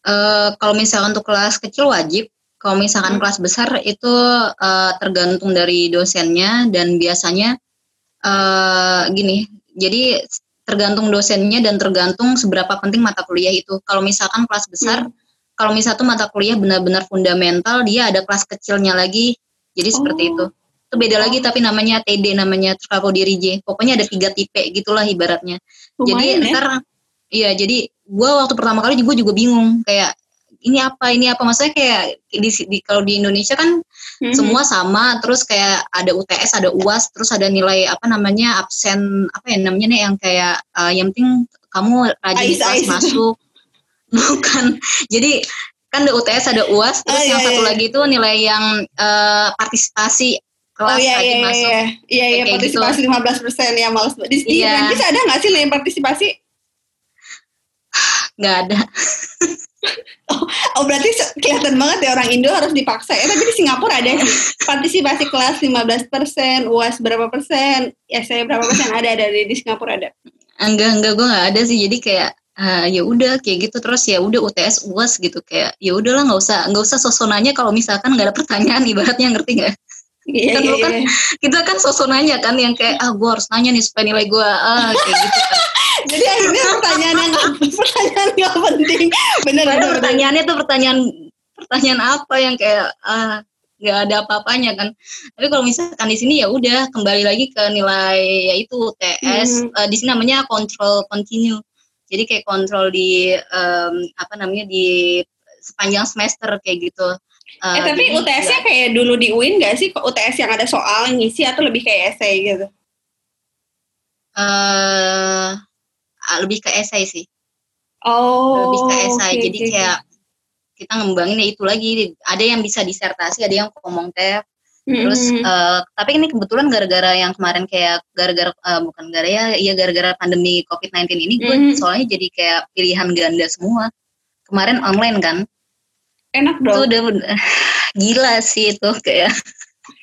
Uh, kalau misalkan untuk kelas kecil wajib, kalau misalkan hmm. kelas besar itu uh, tergantung dari dosennya dan biasanya uh, gini, jadi tergantung dosennya dan tergantung seberapa penting mata kuliah itu. Kalau misalkan kelas besar, hmm. kalau misalnya mata kuliah benar-benar fundamental, dia ada kelas kecilnya lagi. Jadi oh. seperti itu. Itu beda oh. lagi tapi namanya TD namanya travel diri J. Pokoknya ada tiga tipe gitulah ibaratnya. Lumayan, jadi ya? ntar Iya, jadi gue waktu pertama kali juga juga bingung kayak ini apa ini apa maksudnya kayak di, di kalau di Indonesia kan mm-hmm. semua sama terus kayak ada UTS ada UAS terus ada nilai apa namanya absen apa ya namanya nih yang kayak uh, yang penting kamu rajin di kelas <laughs> masuk bukan jadi kan ada UTS ada UAS terus oh, yang iya, satu iya. lagi itu nilai yang uh, partisipasi kelas oh, iya, iya, iya, masuk iya, iya, iya gitu. partisipasi lima belas persen ya malas di, iya. di ada nggak sih nilai partisipasi nggak ada <laughs> Oh, oh berarti kelihatan banget ya orang Indo harus dipaksa ya. Tapi di Singapura ada partisipasi kelas 15%, UAS berapa persen, saya berapa persen ada dari di Singapura ada. Enggak enggak gue nggak ada sih. Jadi kayak uh, ya udah kayak gitu terus ya udah UTS UAS gitu kayak ya udahlah nggak usah nggak usah sosonanya kalau misalkan nggak ada pertanyaan ibaratnya ngerti nggak? Iya, kan, iya, kan iya. kita kan sosonanya kan yang kayak ah gue harus nanya nih supaya nilai gue ah kayak gitu kan <laughs> jadi akhirnya <laughs> pertanyaan yang pertanyaan nggak penting. Bener bener pertanyaannya tuh pertanyaan pertanyaan apa yang kayak ah nggak ada apa-apanya kan. Tapi kalau misalkan di sini ya udah kembali lagi ke nilai yaitu TS hmm. uh, di sini namanya control continue. Jadi kayak kontrol di um, apa namanya di sepanjang semester kayak gitu. Uh, eh tapi UTS-nya kayak dulu di UIN nggak sih? UTS yang ada soal ngisi atau lebih kayak essay gitu? Uh, lebih ke esai sih. Oh. Lebih ke esai. Okay, Jadi okay. kayak kita ngembangin ya itu lagi. Ada yang bisa disertasi, ada yang komentar. Mm-hmm. Terus uh, tapi ini kebetulan gara-gara yang kemarin kayak gara-gara uh, bukan gara ya, iya gara-gara pandemi COVID-19 ini gue mm-hmm. soalnya jadi kayak pilihan ganda semua. Kemarin online kan. Enak dong. Itu udah <laughs> gila sih itu kayak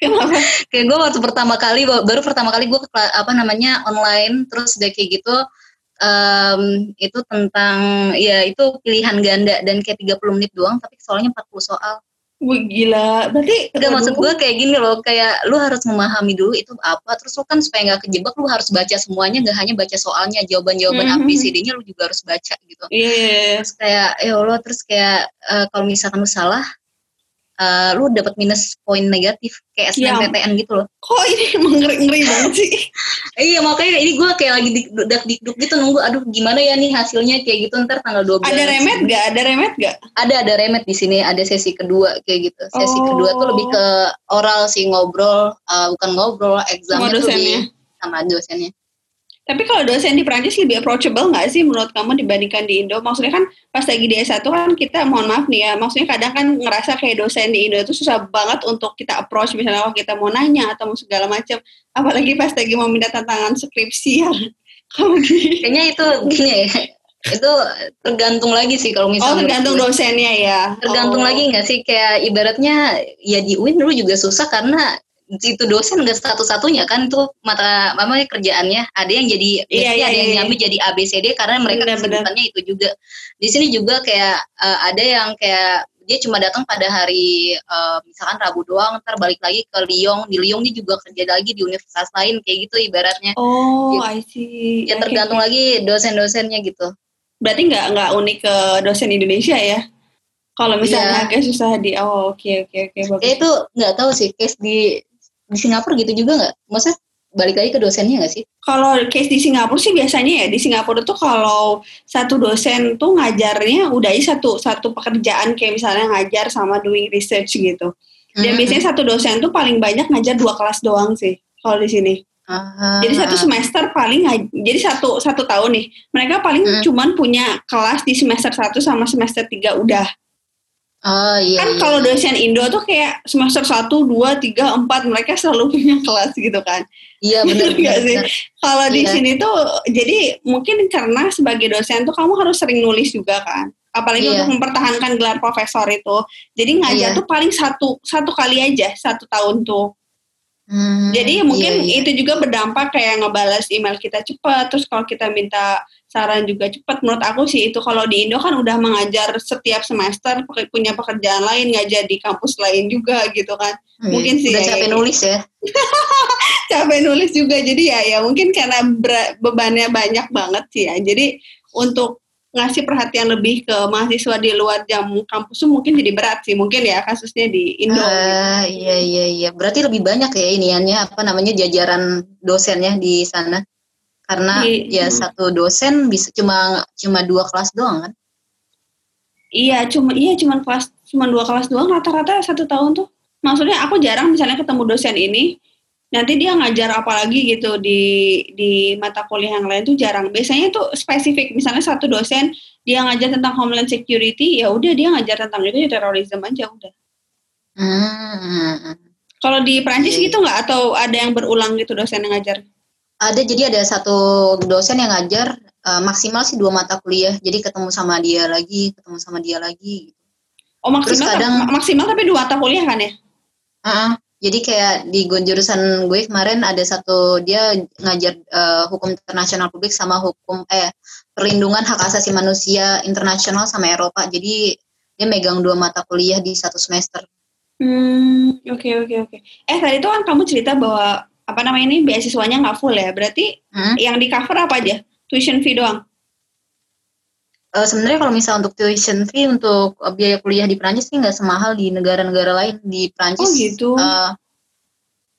<laughs> kayak gue waktu pertama kali baru pertama kali gue apa namanya online terus udah kayak gitu um, itu tentang ya itu pilihan ganda dan kayak 30 menit doang tapi soalnya 40 soal. Wih gila, berarti Gak maksud gue kayak gini loh, kayak lu harus memahami dulu itu apa, terus lu kan supaya nggak kejebak lu harus baca semuanya, nggak hanya baca soalnya, jawaban-jawaban mm -hmm. ABCD-nya lu juga harus baca gitu. Iya. Yeah. Terus kayak ya Allah, terus kayak uh, kalau misalkan lu salah, uh, lu dapat minus poin negatif kayak SNMPTN ya. gitu loh. Kok ini emang ngeri, ngeri banget sih? Iya makanya ini gue kayak lagi dik dikduk gitu nunggu aduh gimana ya nih hasilnya kayak gitu ntar tanggal 12. Ada remet gak? Ada remet gak? Ada ada remet di sini ada sesi kedua kayak gitu. Sesi oh. kedua tuh lebih ke oral sih ngobrol uh, bukan ngobrol exam di sama dosennya. Tapi kalau dosen di Prancis lebih approachable nggak sih menurut kamu dibandingkan di Indo? Maksudnya kan pas lagi di S1 kan kita, mohon maaf nih ya, maksudnya kadang kan ngerasa kayak dosen di Indo itu susah banget untuk kita approach, misalnya kalau kita mau nanya atau mau segala macam. Apalagi pas lagi mau minta tantangan skripsi ya. <laughs> Kayaknya itu gini ya, itu tergantung lagi sih kalau misalnya. Oh tergantung dosennya ya. Tergantung oh. lagi nggak sih kayak ibaratnya ya di UIN dulu juga susah karena itu dosen nggak satu-satunya kan itu mata apa kerjaannya. Ada yang jadi iya, iya, ada yang iya, iya. nyambi jadi ABCD karena mereka kesebutannya itu juga. Di sini juga kayak uh, ada yang kayak dia cuma datang pada hari uh, misalkan Rabu doang ntar balik lagi ke Lyon di Lyon dia juga kerja lagi di universitas lain kayak gitu ibaratnya. Oh gitu. I see. Ya tergantung okay. lagi dosen-dosennya gitu. Berarti nggak nggak unik ke dosen Indonesia ya? Kalau misalnya yeah. agak susah di oh oke okay, oke okay, oke okay, itu nggak tahu sih case di di Singapura gitu juga nggak? Maksudnya balik lagi ke dosennya nggak sih? Kalau case di Singapura sih biasanya ya di Singapura tuh kalau satu dosen tuh ngajarnya udah satu satu pekerjaan kayak misalnya ngajar sama doing research gitu. Dan mm-hmm. biasanya satu dosen tuh paling banyak ngajar dua kelas doang sih kalau di sini. Uh, jadi satu semester paling jadi satu satu tahun nih mereka paling uh, cuman punya kelas di semester satu sama semester tiga udah Oh iya. Kan iya. kalau dosen Indo tuh kayak semester 1, 2, 3, 4 mereka selalu <laughs> punya kelas gitu kan. Iya benar. Sih? Kalau di iya. sini tuh jadi mungkin karena sebagai dosen tuh kamu harus sering nulis juga kan. Apalagi iya. untuk mempertahankan gelar profesor itu. Jadi ngajar iya. tuh paling satu satu kali aja satu tahun tuh. Hmm, Jadi mungkin iya, iya. itu juga berdampak kayak ngebalas email kita cepat. Terus kalau kita minta saran juga cepat. Menurut aku sih itu kalau di Indo kan udah mengajar setiap semester punya pekerjaan lain ngajar di kampus lain juga gitu kan. Hmm, mungkin sih. Udah ya, capek ya. nulis ya. <laughs> capek nulis juga. Jadi ya ya mungkin karena bebannya banyak banget sih ya. Jadi untuk ngasih perhatian lebih ke mahasiswa di luar jam kampus tuh mungkin jadi berat sih mungkin ya kasusnya di Indo. Uh, Iya iya iya berarti lebih banyak ya iniannya apa namanya jajaran dosennya di sana karena di, ya hmm. satu dosen bisa cuma cuma dua kelas doang kan? Iya cuma iya cuma kelas cuma dua kelas doang rata-rata satu tahun tuh. Maksudnya aku jarang misalnya ketemu dosen ini nanti dia ngajar apa lagi gitu di di mata kuliah yang lain tuh jarang. Biasanya tuh spesifik, misalnya satu dosen dia ngajar tentang homeland security, ya udah dia ngajar tentang itu ya terorisme aja udah. Hmm. Kalau di Prancis. Iya, iya. gitu nggak atau ada yang berulang gitu dosen yang ngajar? Ada, jadi ada satu dosen yang ngajar uh, maksimal sih dua mata kuliah. Jadi ketemu sama dia lagi, ketemu sama dia lagi. Oh maksimal, Terus kadang, maksimal tapi dua mata kuliah kan ya? Uh -uh, jadi kayak di jurusan gue kemarin ada satu dia ngajar uh, hukum internasional publik sama hukum eh perlindungan hak asasi manusia internasional sama Eropa. Jadi dia megang dua mata kuliah di satu semester. Hmm, oke okay, oke okay, oke. Okay. Eh tadi itu kan kamu cerita bahwa apa namanya ini beasiswanya nggak full ya? Berarti hmm? yang di cover apa aja? Tuition fee doang? Uh, sebenarnya kalau misalnya untuk tuition fee untuk uh, biaya kuliah di Prancis sih nggak semahal di negara-negara lain di Prancis. Oh gitu. Uh,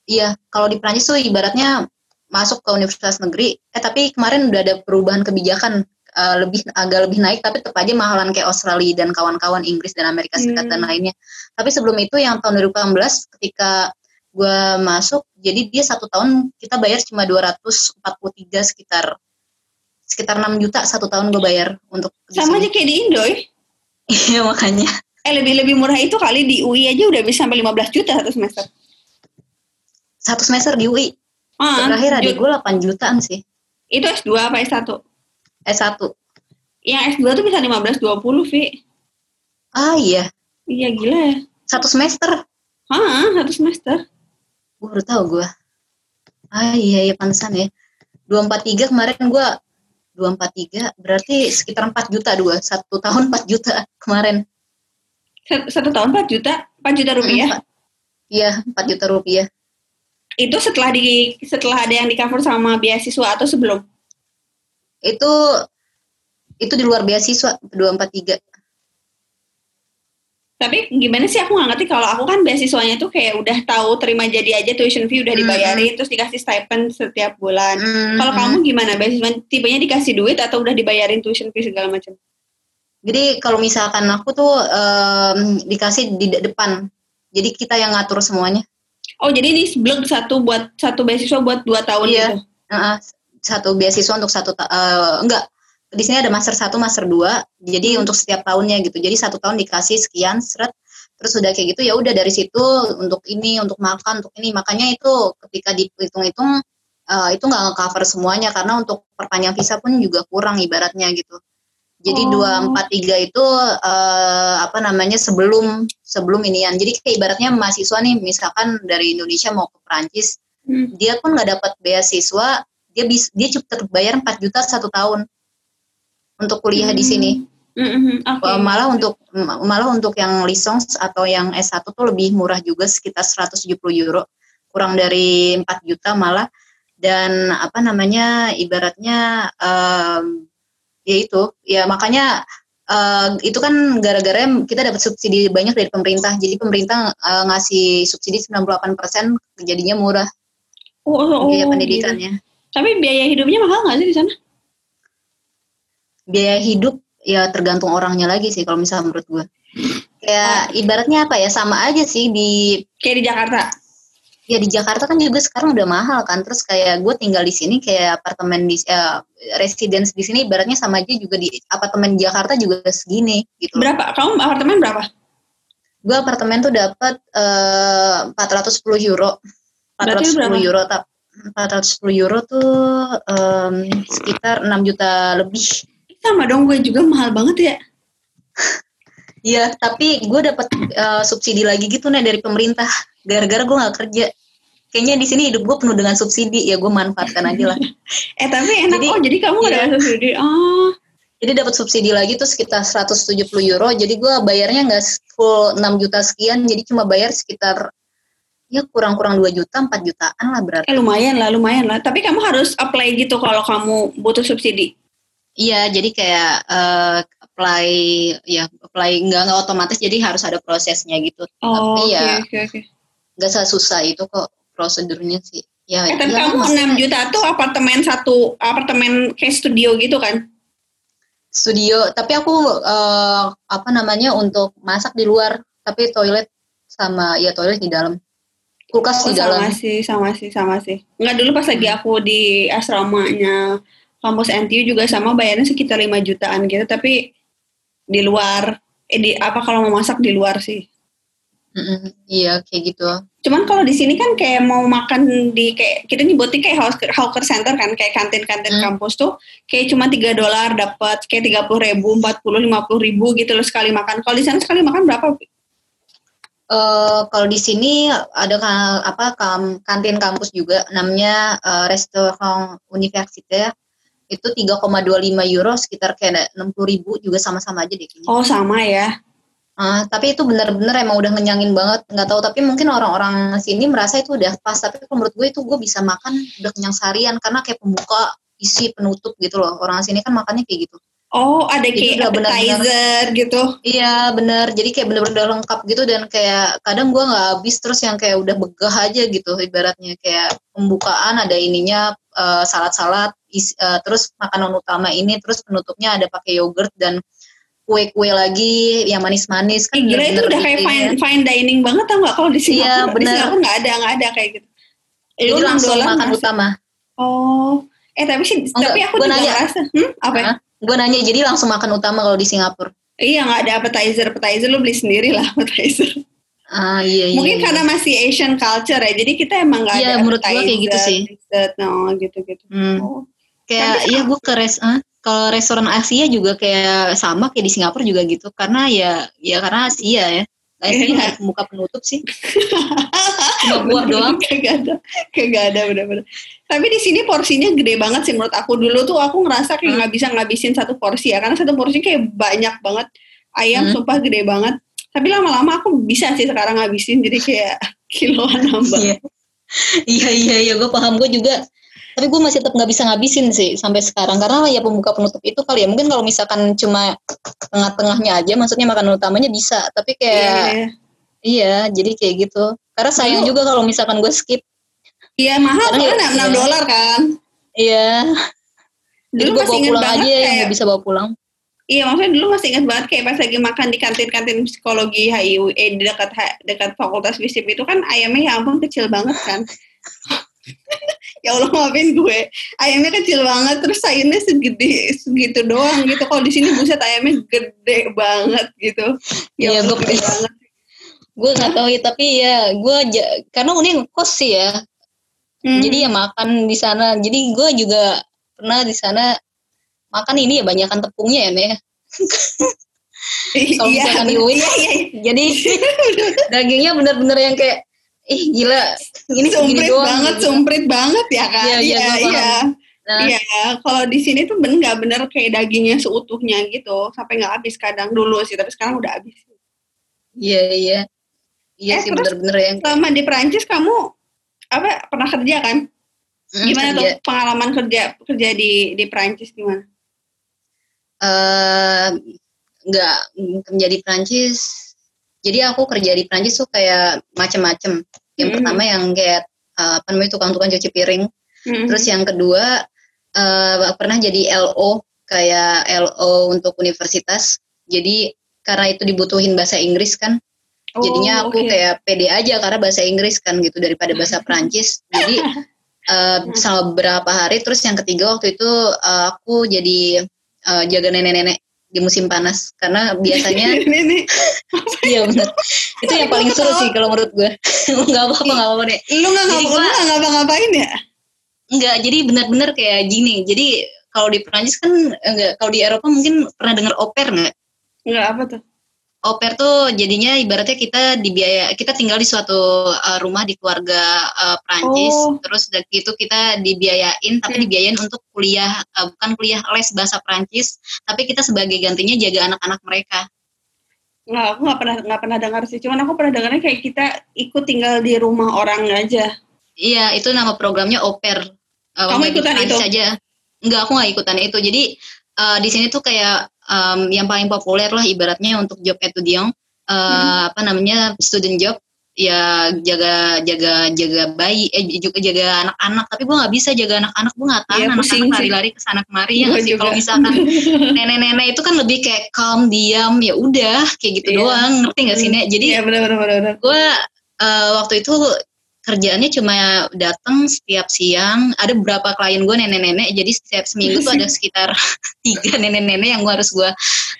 iya, kalau di Prancis tuh ibaratnya masuk ke universitas negeri. Eh tapi kemarin udah ada perubahan kebijakan uh, lebih agak lebih naik, tapi tetap aja mahalan kayak Australia dan kawan-kawan Inggris dan Amerika Serikat hmm. dan lainnya. Tapi sebelum itu yang tahun 2018 ketika gue masuk, jadi dia satu tahun kita bayar cuma 243 sekitar sekitar 6 juta satu tahun gue bayar untuk sama aja kayak di Indo ya iya makanya. Eh lebih lebih murah itu kali di UI aja udah bisa sampai 15 juta satu semester. Satu semester di UI ah, terakhir adik gue 8 jutaan sih. Itu S2 apa S1 S1 yang S2 tuh bisa 15 20 Vi. Ah iya. Iya gila ya. Satu semester? Ah satu semester. Gue baru tahu gue ah iya iya pantesan ya. 243 kemarin gue dua empat tiga berarti sekitar 4 juta dua. Satu tahun 4 juta kemarin. Satu tahun 4 juta? 4 juta rupiah? Iya 4 juta rupiah. Itu setelah di setelah ada yang di cover sama beasiswa atau sebelum? Itu itu di luar beasiswa dua empat tiga tapi gimana sih aku nggak ngerti kalau aku kan beasiswanya tuh kayak udah tahu terima jadi aja tuition fee udah dibayarin mm -hmm. terus dikasih stipend setiap bulan. Mm -hmm. Kalau kamu gimana beasiswa tipenya dikasih duit atau udah dibayarin tuition fee segala macam? Jadi kalau misalkan aku tuh um, dikasih di depan, jadi kita yang ngatur semuanya. Oh jadi ini blog satu buat satu beasiswa buat dua tahun iya. gitu? Uh, satu beasiswa untuk satu uh, enggak di sini ada master satu, master dua, jadi hmm. untuk setiap tahunnya gitu. Jadi satu tahun dikasih sekian seret, terus udah kayak gitu ya udah dari situ untuk ini, untuk makan, untuk ini. Makanya itu ketika dihitung-hitung uh, itu nggak cover semuanya karena untuk perpanjang visa pun juga kurang ibaratnya gitu. Jadi oh. dua empat tiga itu uh, apa namanya sebelum sebelum inian. Jadi kayak ibaratnya mahasiswa nih, misalkan dari Indonesia mau ke Perancis, hmm. dia pun nggak dapat beasiswa, dia bis, dia cukup terbayar 4 juta satu tahun untuk kuliah hmm. di sini. Mm-hmm, okay. Malah untuk malah untuk yang lisons atau yang S1 tuh lebih murah juga sekitar 170 euro, kurang dari 4 juta malah. Dan apa namanya ibaratnya um, ya itu ya makanya uh, itu kan gara-gara kita dapat subsidi banyak dari pemerintah. Jadi pemerintah uh, ngasih subsidi 98% jadinya murah. Oh, oh, biaya oh, pendidikannya. Gitu. Tapi biaya hidupnya mahal nggak sih di sana? Biaya hidup ya tergantung orangnya lagi sih kalau misalnya menurut gue kayak ibaratnya apa ya sama aja sih di kayak di Jakarta? Ya di Jakarta kan juga sekarang udah mahal kan terus kayak gue tinggal di sini kayak apartemen di uh, residence di sini ibaratnya sama aja juga di apartemen di Jakarta juga segini gitu. Berapa? Kamu apartemen berapa? Gue apartemen tuh dapat uh, 410 euro. 410 euro tak 410 euro tuh um, sekitar 6 juta lebih sama dong gue juga mahal banget ya <laughs> Iya, tapi gue dapat uh, subsidi lagi gitu nih dari pemerintah. Gara-gara gue nggak kerja. Kayaknya di sini hidup gue penuh dengan subsidi ya gue manfaatkan aja lah. <laughs> eh tapi enak jadi, oh jadi kamu iya. dapat subsidi? Oh. Jadi dapat subsidi lagi tuh sekitar 170 euro. Jadi gue bayarnya nggak full 6 juta sekian. Jadi cuma bayar sekitar ya kurang-kurang 2 juta, 4 jutaan lah berarti. Eh lumayan lah, lumayan lah. Tapi kamu harus apply gitu kalau kamu butuh subsidi. Iya, jadi kayak uh, apply ya apply nggak nggak otomatis jadi harus ada prosesnya gitu. Oh, Tapi ya okay, okay. nggak susah itu kok prosedurnya sih. Ya, eh, tapi ya, kamu enam juta tuh apartemen satu apartemen kayak studio gitu kan? Studio, tapi aku uh, apa namanya untuk masak di luar, tapi toilet sama ya toilet di dalam kulkas oh, di dalam. Sama sih, sama sih, sama sih. Enggak dulu pas lagi hmm. aku di asramanya kampus NTU juga sama bayarnya sekitar 5 jutaan gitu tapi di luar. Eh di apa kalau mau masak di luar sih. Mm-hmm, iya kayak gitu. Cuman kalau di sini kan kayak mau makan di kayak kita nyebutnya kayak hawker, hawker center kan kayak kantin-kantin mm. kampus tuh kayak cuma tiga dolar dapat kayak tiga puluh ribu empat puluh lima puluh ribu gitu loh sekali makan. Kalau di sana sekali makan berapa Uh, kalau di sini ada apa kantin kampus juga namanya uh, restoran universitas itu 3,25 euro sekitar kayak 60 ribu juga sama-sama aja deh kayaknya. Oh sama ya. Uh, tapi itu bener-bener emang udah ngenyangin banget nggak tahu tapi mungkin orang-orang sini merasa itu udah pas tapi menurut gue itu gue bisa makan udah kenyang seharian karena kayak pembuka isi penutup gitu loh orang sini kan makannya kayak gitu Oh, ada kayak appetizer bener -bener, gitu. Iya, bener. Jadi kayak bener-bener lengkap gitu dan kayak kadang gue nggak habis terus yang kayak udah begah aja gitu ibaratnya kayak pembukaan ada ininya uh, salad-salad, uh, terus makanan utama ini, terus penutupnya ada pakai yogurt dan kue-kue lagi yang manis-manis kan. Gila itu udah kayak fine, fine dining banget tau nggak kalau di sini? Iya, bener. Aku nggak ada nggak ada kayak gitu. Jadi langsung makan masih. utama. Oh, eh tapi sih, Enggak, tapi aku juga nanya, ngerasa, hmm, apa? Ya? Gue nanya jadi langsung makan utama kalau di Singapura. Iya nggak ada appetizer, appetizer lu beli sendiri lah appetizer. Ah iya iya. Mungkin iya. karena masih Asian culture ya, jadi kita emang nggak iya, ada menurut gue kayak gitu sih. Dessert, no gitu gitu. Hmm. Oh. Kayak iya gue ke res, eh, kalau restoran Asia juga kayak sama kayak di Singapura juga gitu, karena ya ya karena Asia ya. Nah, ini ada pembuka penutup sih. <laughs> Cuma buah doang. Kagak ada, kagak ada benar-benar. Tapi di sini porsinya gede banget sih menurut aku. Dulu tuh aku ngerasa kayak nggak hmm. bisa ngabisin satu porsi ya, karena satu porsi kayak banyak banget. Ayam hmm. sumpah gede banget. Tapi lama-lama aku bisa sih sekarang ngabisin, jadi kayak kiloan nambah. Iya, iya, iya, iya. gue paham. Gue juga tapi gue masih tetap nggak bisa ngabisin sih sampai sekarang karena ya pembuka penutup itu kali ya mungkin kalau misalkan cuma tengah-tengahnya aja maksudnya makanan utamanya bisa tapi kayak yeah. Iya. iya jadi kayak gitu karena sayang juga kalau misalkan gue skip iya mahal kan ya, enam dolar kan iya dulu gue bawa pulang aja kayak, yang bisa bawa pulang Iya, maksudnya dulu masih ingat banget kayak pas lagi makan di kantin-kantin psikologi HIU, eh, di dekat dekat fakultas FISIP itu kan ayamnya ya ampun kecil banget kan. <laughs> ya Allah maafin gue. Ayamnya kecil banget terus sayurnya segede segitu doang gitu. Kalau di sini buset ayamnya gede banget gitu. Ya, ya gue gede banget. Gue nggak tahu ya tapi ya gue karena unik kos sih ya. Hmm. jadi ya makan di sana. Jadi gue juga pernah di sana makan ini ya banyakkan tepungnya ya kalau iya, misalkan di UIN iya, iya. jadi <laughs> dagingnya bener-bener yang kayak ih gila ini segini doang. banget gitu. sumprit banget ya kan iya iya iya nah. iya kalau di sini tuh bener nggak bener kayak dagingnya seutuhnya gitu sampai nggak habis kadang dulu sih tapi sekarang udah habis. Iya iya. Iya eh, sih bener-bener yang selama di Perancis kamu apa pernah kerja kan? Hmm, gimana kerja. tuh pengalaman kerja kerja di di Perancis gimana uh, nggak kerja di Perancis jadi aku kerja di Prancis tuh kayak macem-macem. Yang mm -hmm. pertama yang kayak uh, apa namanya tukang-tukang cuci piring. Mm -hmm. terus yang kedua uh, pernah jadi LO kayak LO untuk universitas. Jadi karena itu dibutuhin bahasa Inggris kan oh, jadinya aku okay. kayak pede aja karena bahasa Inggris kan gitu daripada bahasa Prancis. <laughs> Jadi uh, selama beberapa hari terus yang ketiga waktu itu uh, aku jadi uh, jaga nenek-nenek di musim panas. Karena biasanya <laughs> iya benar itu yang paling seru sih kalau menurut gue. <laughs> Nggak apa-apa nggak apa-apa deh. Lu nggak ngapa ngapa-ngapain ya? Enggak, jadi benar-benar kayak gini. Jadi kalau di Perancis kan enggak kalau di Eropa mungkin pernah dengar oper nggak? Enggak apa tuh Oper tuh jadinya ibaratnya kita dibiaya kita tinggal di suatu uh, rumah di keluarga uh, Prancis oh. terus dari itu kita dibiayain tapi hmm. dibiayain untuk kuliah uh, bukan kuliah les bahasa Prancis tapi kita sebagai gantinya jaga anak-anak mereka. Nggak aku nggak pernah nggak pernah dengar sih. Cuman aku pernah dengarnya kayak kita ikut tinggal di rumah orang aja. Iya itu nama programnya oper uh, kamu ikutan itu? aja. Enggak, aku nggak ikutan itu. Jadi uh, di sini tuh kayak um, yang paling populer lah ibaratnya untuk job etudiant uh, hmm. apa namanya student job. Ya jaga jaga jaga bayi eh juga jaga anak-anak. Tapi gue nggak bisa jaga anak-anak. Gue nggak tahu ya, anak-anak lari-lari ke sana kemari ya sih? kalau misalkan <laughs> nenek-nenek itu kan lebih kayak calm diam ya udah kayak gitu yeah. doang. Ngerti nggak sih nek? Jadi yeah, gue uh, waktu itu kerjaannya cuma datang setiap siang. Ada beberapa klien gue nenek-nenek jadi setiap seminggu tuh ada <laughs> sekitar <laughs> tiga nenek-nenek yang gue harus gue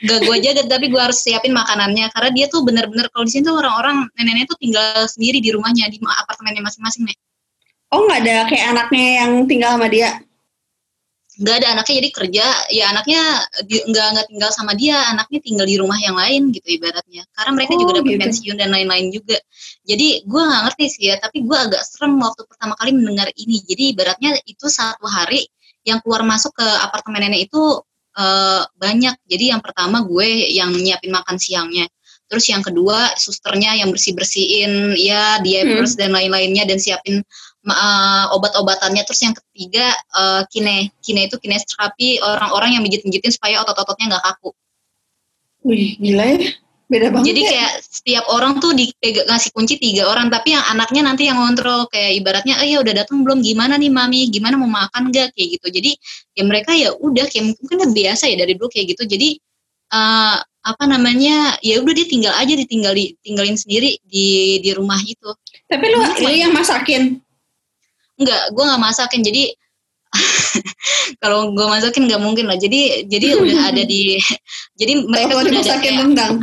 gak gue jaga tapi gue harus siapin makanannya. Karena dia tuh bener-bener kalau di sini tuh orang-orang nenek-nenek tuh tinggal sendiri di rumahnya di apartemennya masing-masing nih oh nggak ada kayak anaknya yang tinggal sama dia nggak ada anaknya jadi kerja. Ya anaknya nggak nggak tinggal sama dia anaknya tinggal di rumah yang lain gitu ibaratnya. Karena mereka oh, juga dapat gitu. pensiun dan lain-lain juga. Jadi gue nggak ngerti sih ya tapi gue agak serem waktu pertama kali mendengar ini. Jadi ibaratnya itu satu hari yang keluar masuk ke apartemen nenek itu uh, banyak. Jadi yang pertama gue yang nyiapin makan siangnya. Terus yang kedua susternya yang bersih bersihin ya diapers hmm. dan lain-lainnya dan siapin uh, obat-obatannya terus yang ketiga uh, kine kine itu kinesterapi orang-orang yang mijit-mijitin supaya otot-ototnya nggak kaku. Wih gila ya beda banget. Jadi ya. kayak setiap orang tuh di, ngasih kunci tiga orang tapi yang anaknya nanti yang ngontrol kayak ibaratnya oh ya udah datang belum gimana nih mami gimana mau makan gak kayak gitu jadi ya mereka ya udah kayak mungkin kan biasa ya dari dulu kayak gitu jadi uh, apa namanya ya udah dia tinggal aja ditinggal tinggalin sendiri di di rumah itu. Tapi lu, lu yang masakin? Enggak, gue nggak masakin. Jadi <laughs> kalau gue masakin nggak mungkin lah. Jadi jadi udah ada di. <laughs> Jadi mereka udah ada kayak, rendang.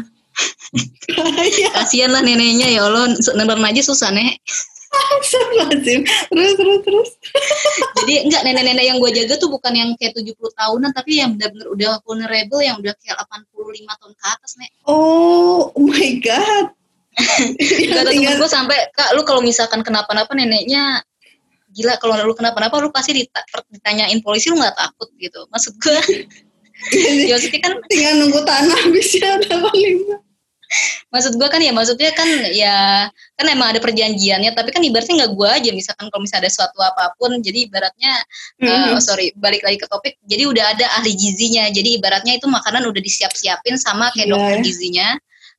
<laughs> kasian lah neneknya ya Allah nonton aja susah nek terus terus terus jadi enggak nenek-nenek yang gue jaga tuh bukan yang kayak 70 tahunan tapi yang benar-benar udah vulnerable yang udah kayak 85 tahun ke atas nek oh, oh my god kata temen gue sampai kak lu kalau misalkan kenapa-napa neneknya gila kalau lu kenapa-napa lu pasti ditanyain polisi lu nggak takut gitu. Maksud gue <laughs> ya maksudnya kan tinggal nunggu tanah habisnya <laughs> ada paling maksud gue kan ya maksudnya kan ya kan emang ada perjanjiannya tapi kan ibaratnya nggak gue aja. Misalkan kalau misalnya ada suatu apa pun jadi ibaratnya mm-hmm. uh, sorry balik lagi ke topik jadi udah ada ahli gizinya. Jadi ibaratnya itu makanan udah disiap-siapin sama kayak yeah. dokter gizinya.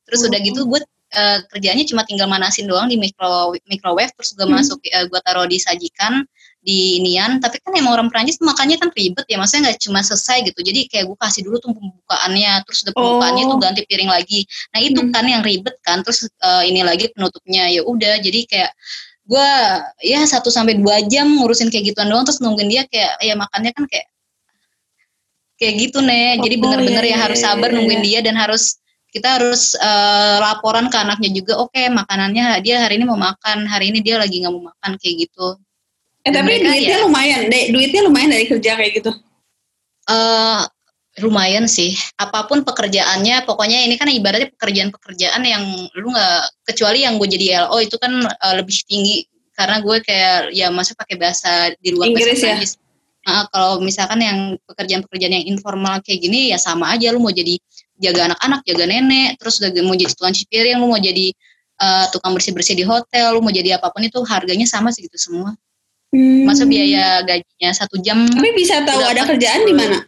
Terus mm-hmm. udah gitu gue uh, kerjanya cuma tinggal manasin doang di micro microwave terus gue mm-hmm. masuk uh, gue taruh di sajikan di inian tapi kan emang orang Perancis makannya kan ribet ya maksudnya nggak cuma selesai gitu jadi kayak gue kasih dulu tuh pembukaannya terus udah pembukaannya oh. tuh ganti piring lagi nah itu hmm. kan yang ribet kan terus uh, ini lagi penutupnya ya udah jadi kayak gue ya satu sampai dua jam ngurusin kayak gituan doang terus nungguin dia kayak ya makannya kan kayak kayak gitu nih oh, jadi bener-bener iya, ya harus iya, sabar iya, nungguin iya. dia dan harus kita harus uh, laporan ke anaknya juga oke okay, makanannya dia hari ini mau makan hari ini dia lagi nggak mau makan kayak gitu Eh tapi duitnya ya, lumayan, duitnya lumayan dari kerja kayak gitu. Uh, lumayan sih. Apa pun pekerjaannya, pokoknya ini kan ibaratnya pekerjaan-pekerjaan yang lu nggak kecuali yang gue jadi LO itu kan uh, lebih tinggi karena gue kayak ya masuk pakai bahasa di luar Inggris ya. Nah, kalau misalkan yang pekerjaan-pekerjaan yang informal kayak gini ya sama aja lu mau jadi jaga anak-anak, jaga nenek, terus udah mau jadi tukang cuci piring, lu mau jadi uh, tukang bersih-bersih di hotel, lu mau jadi apa pun itu harganya sama sih gitu semua. Hmm. Masa biaya gajinya satu jam. Tapi bisa tahu ada kerjaan di mana?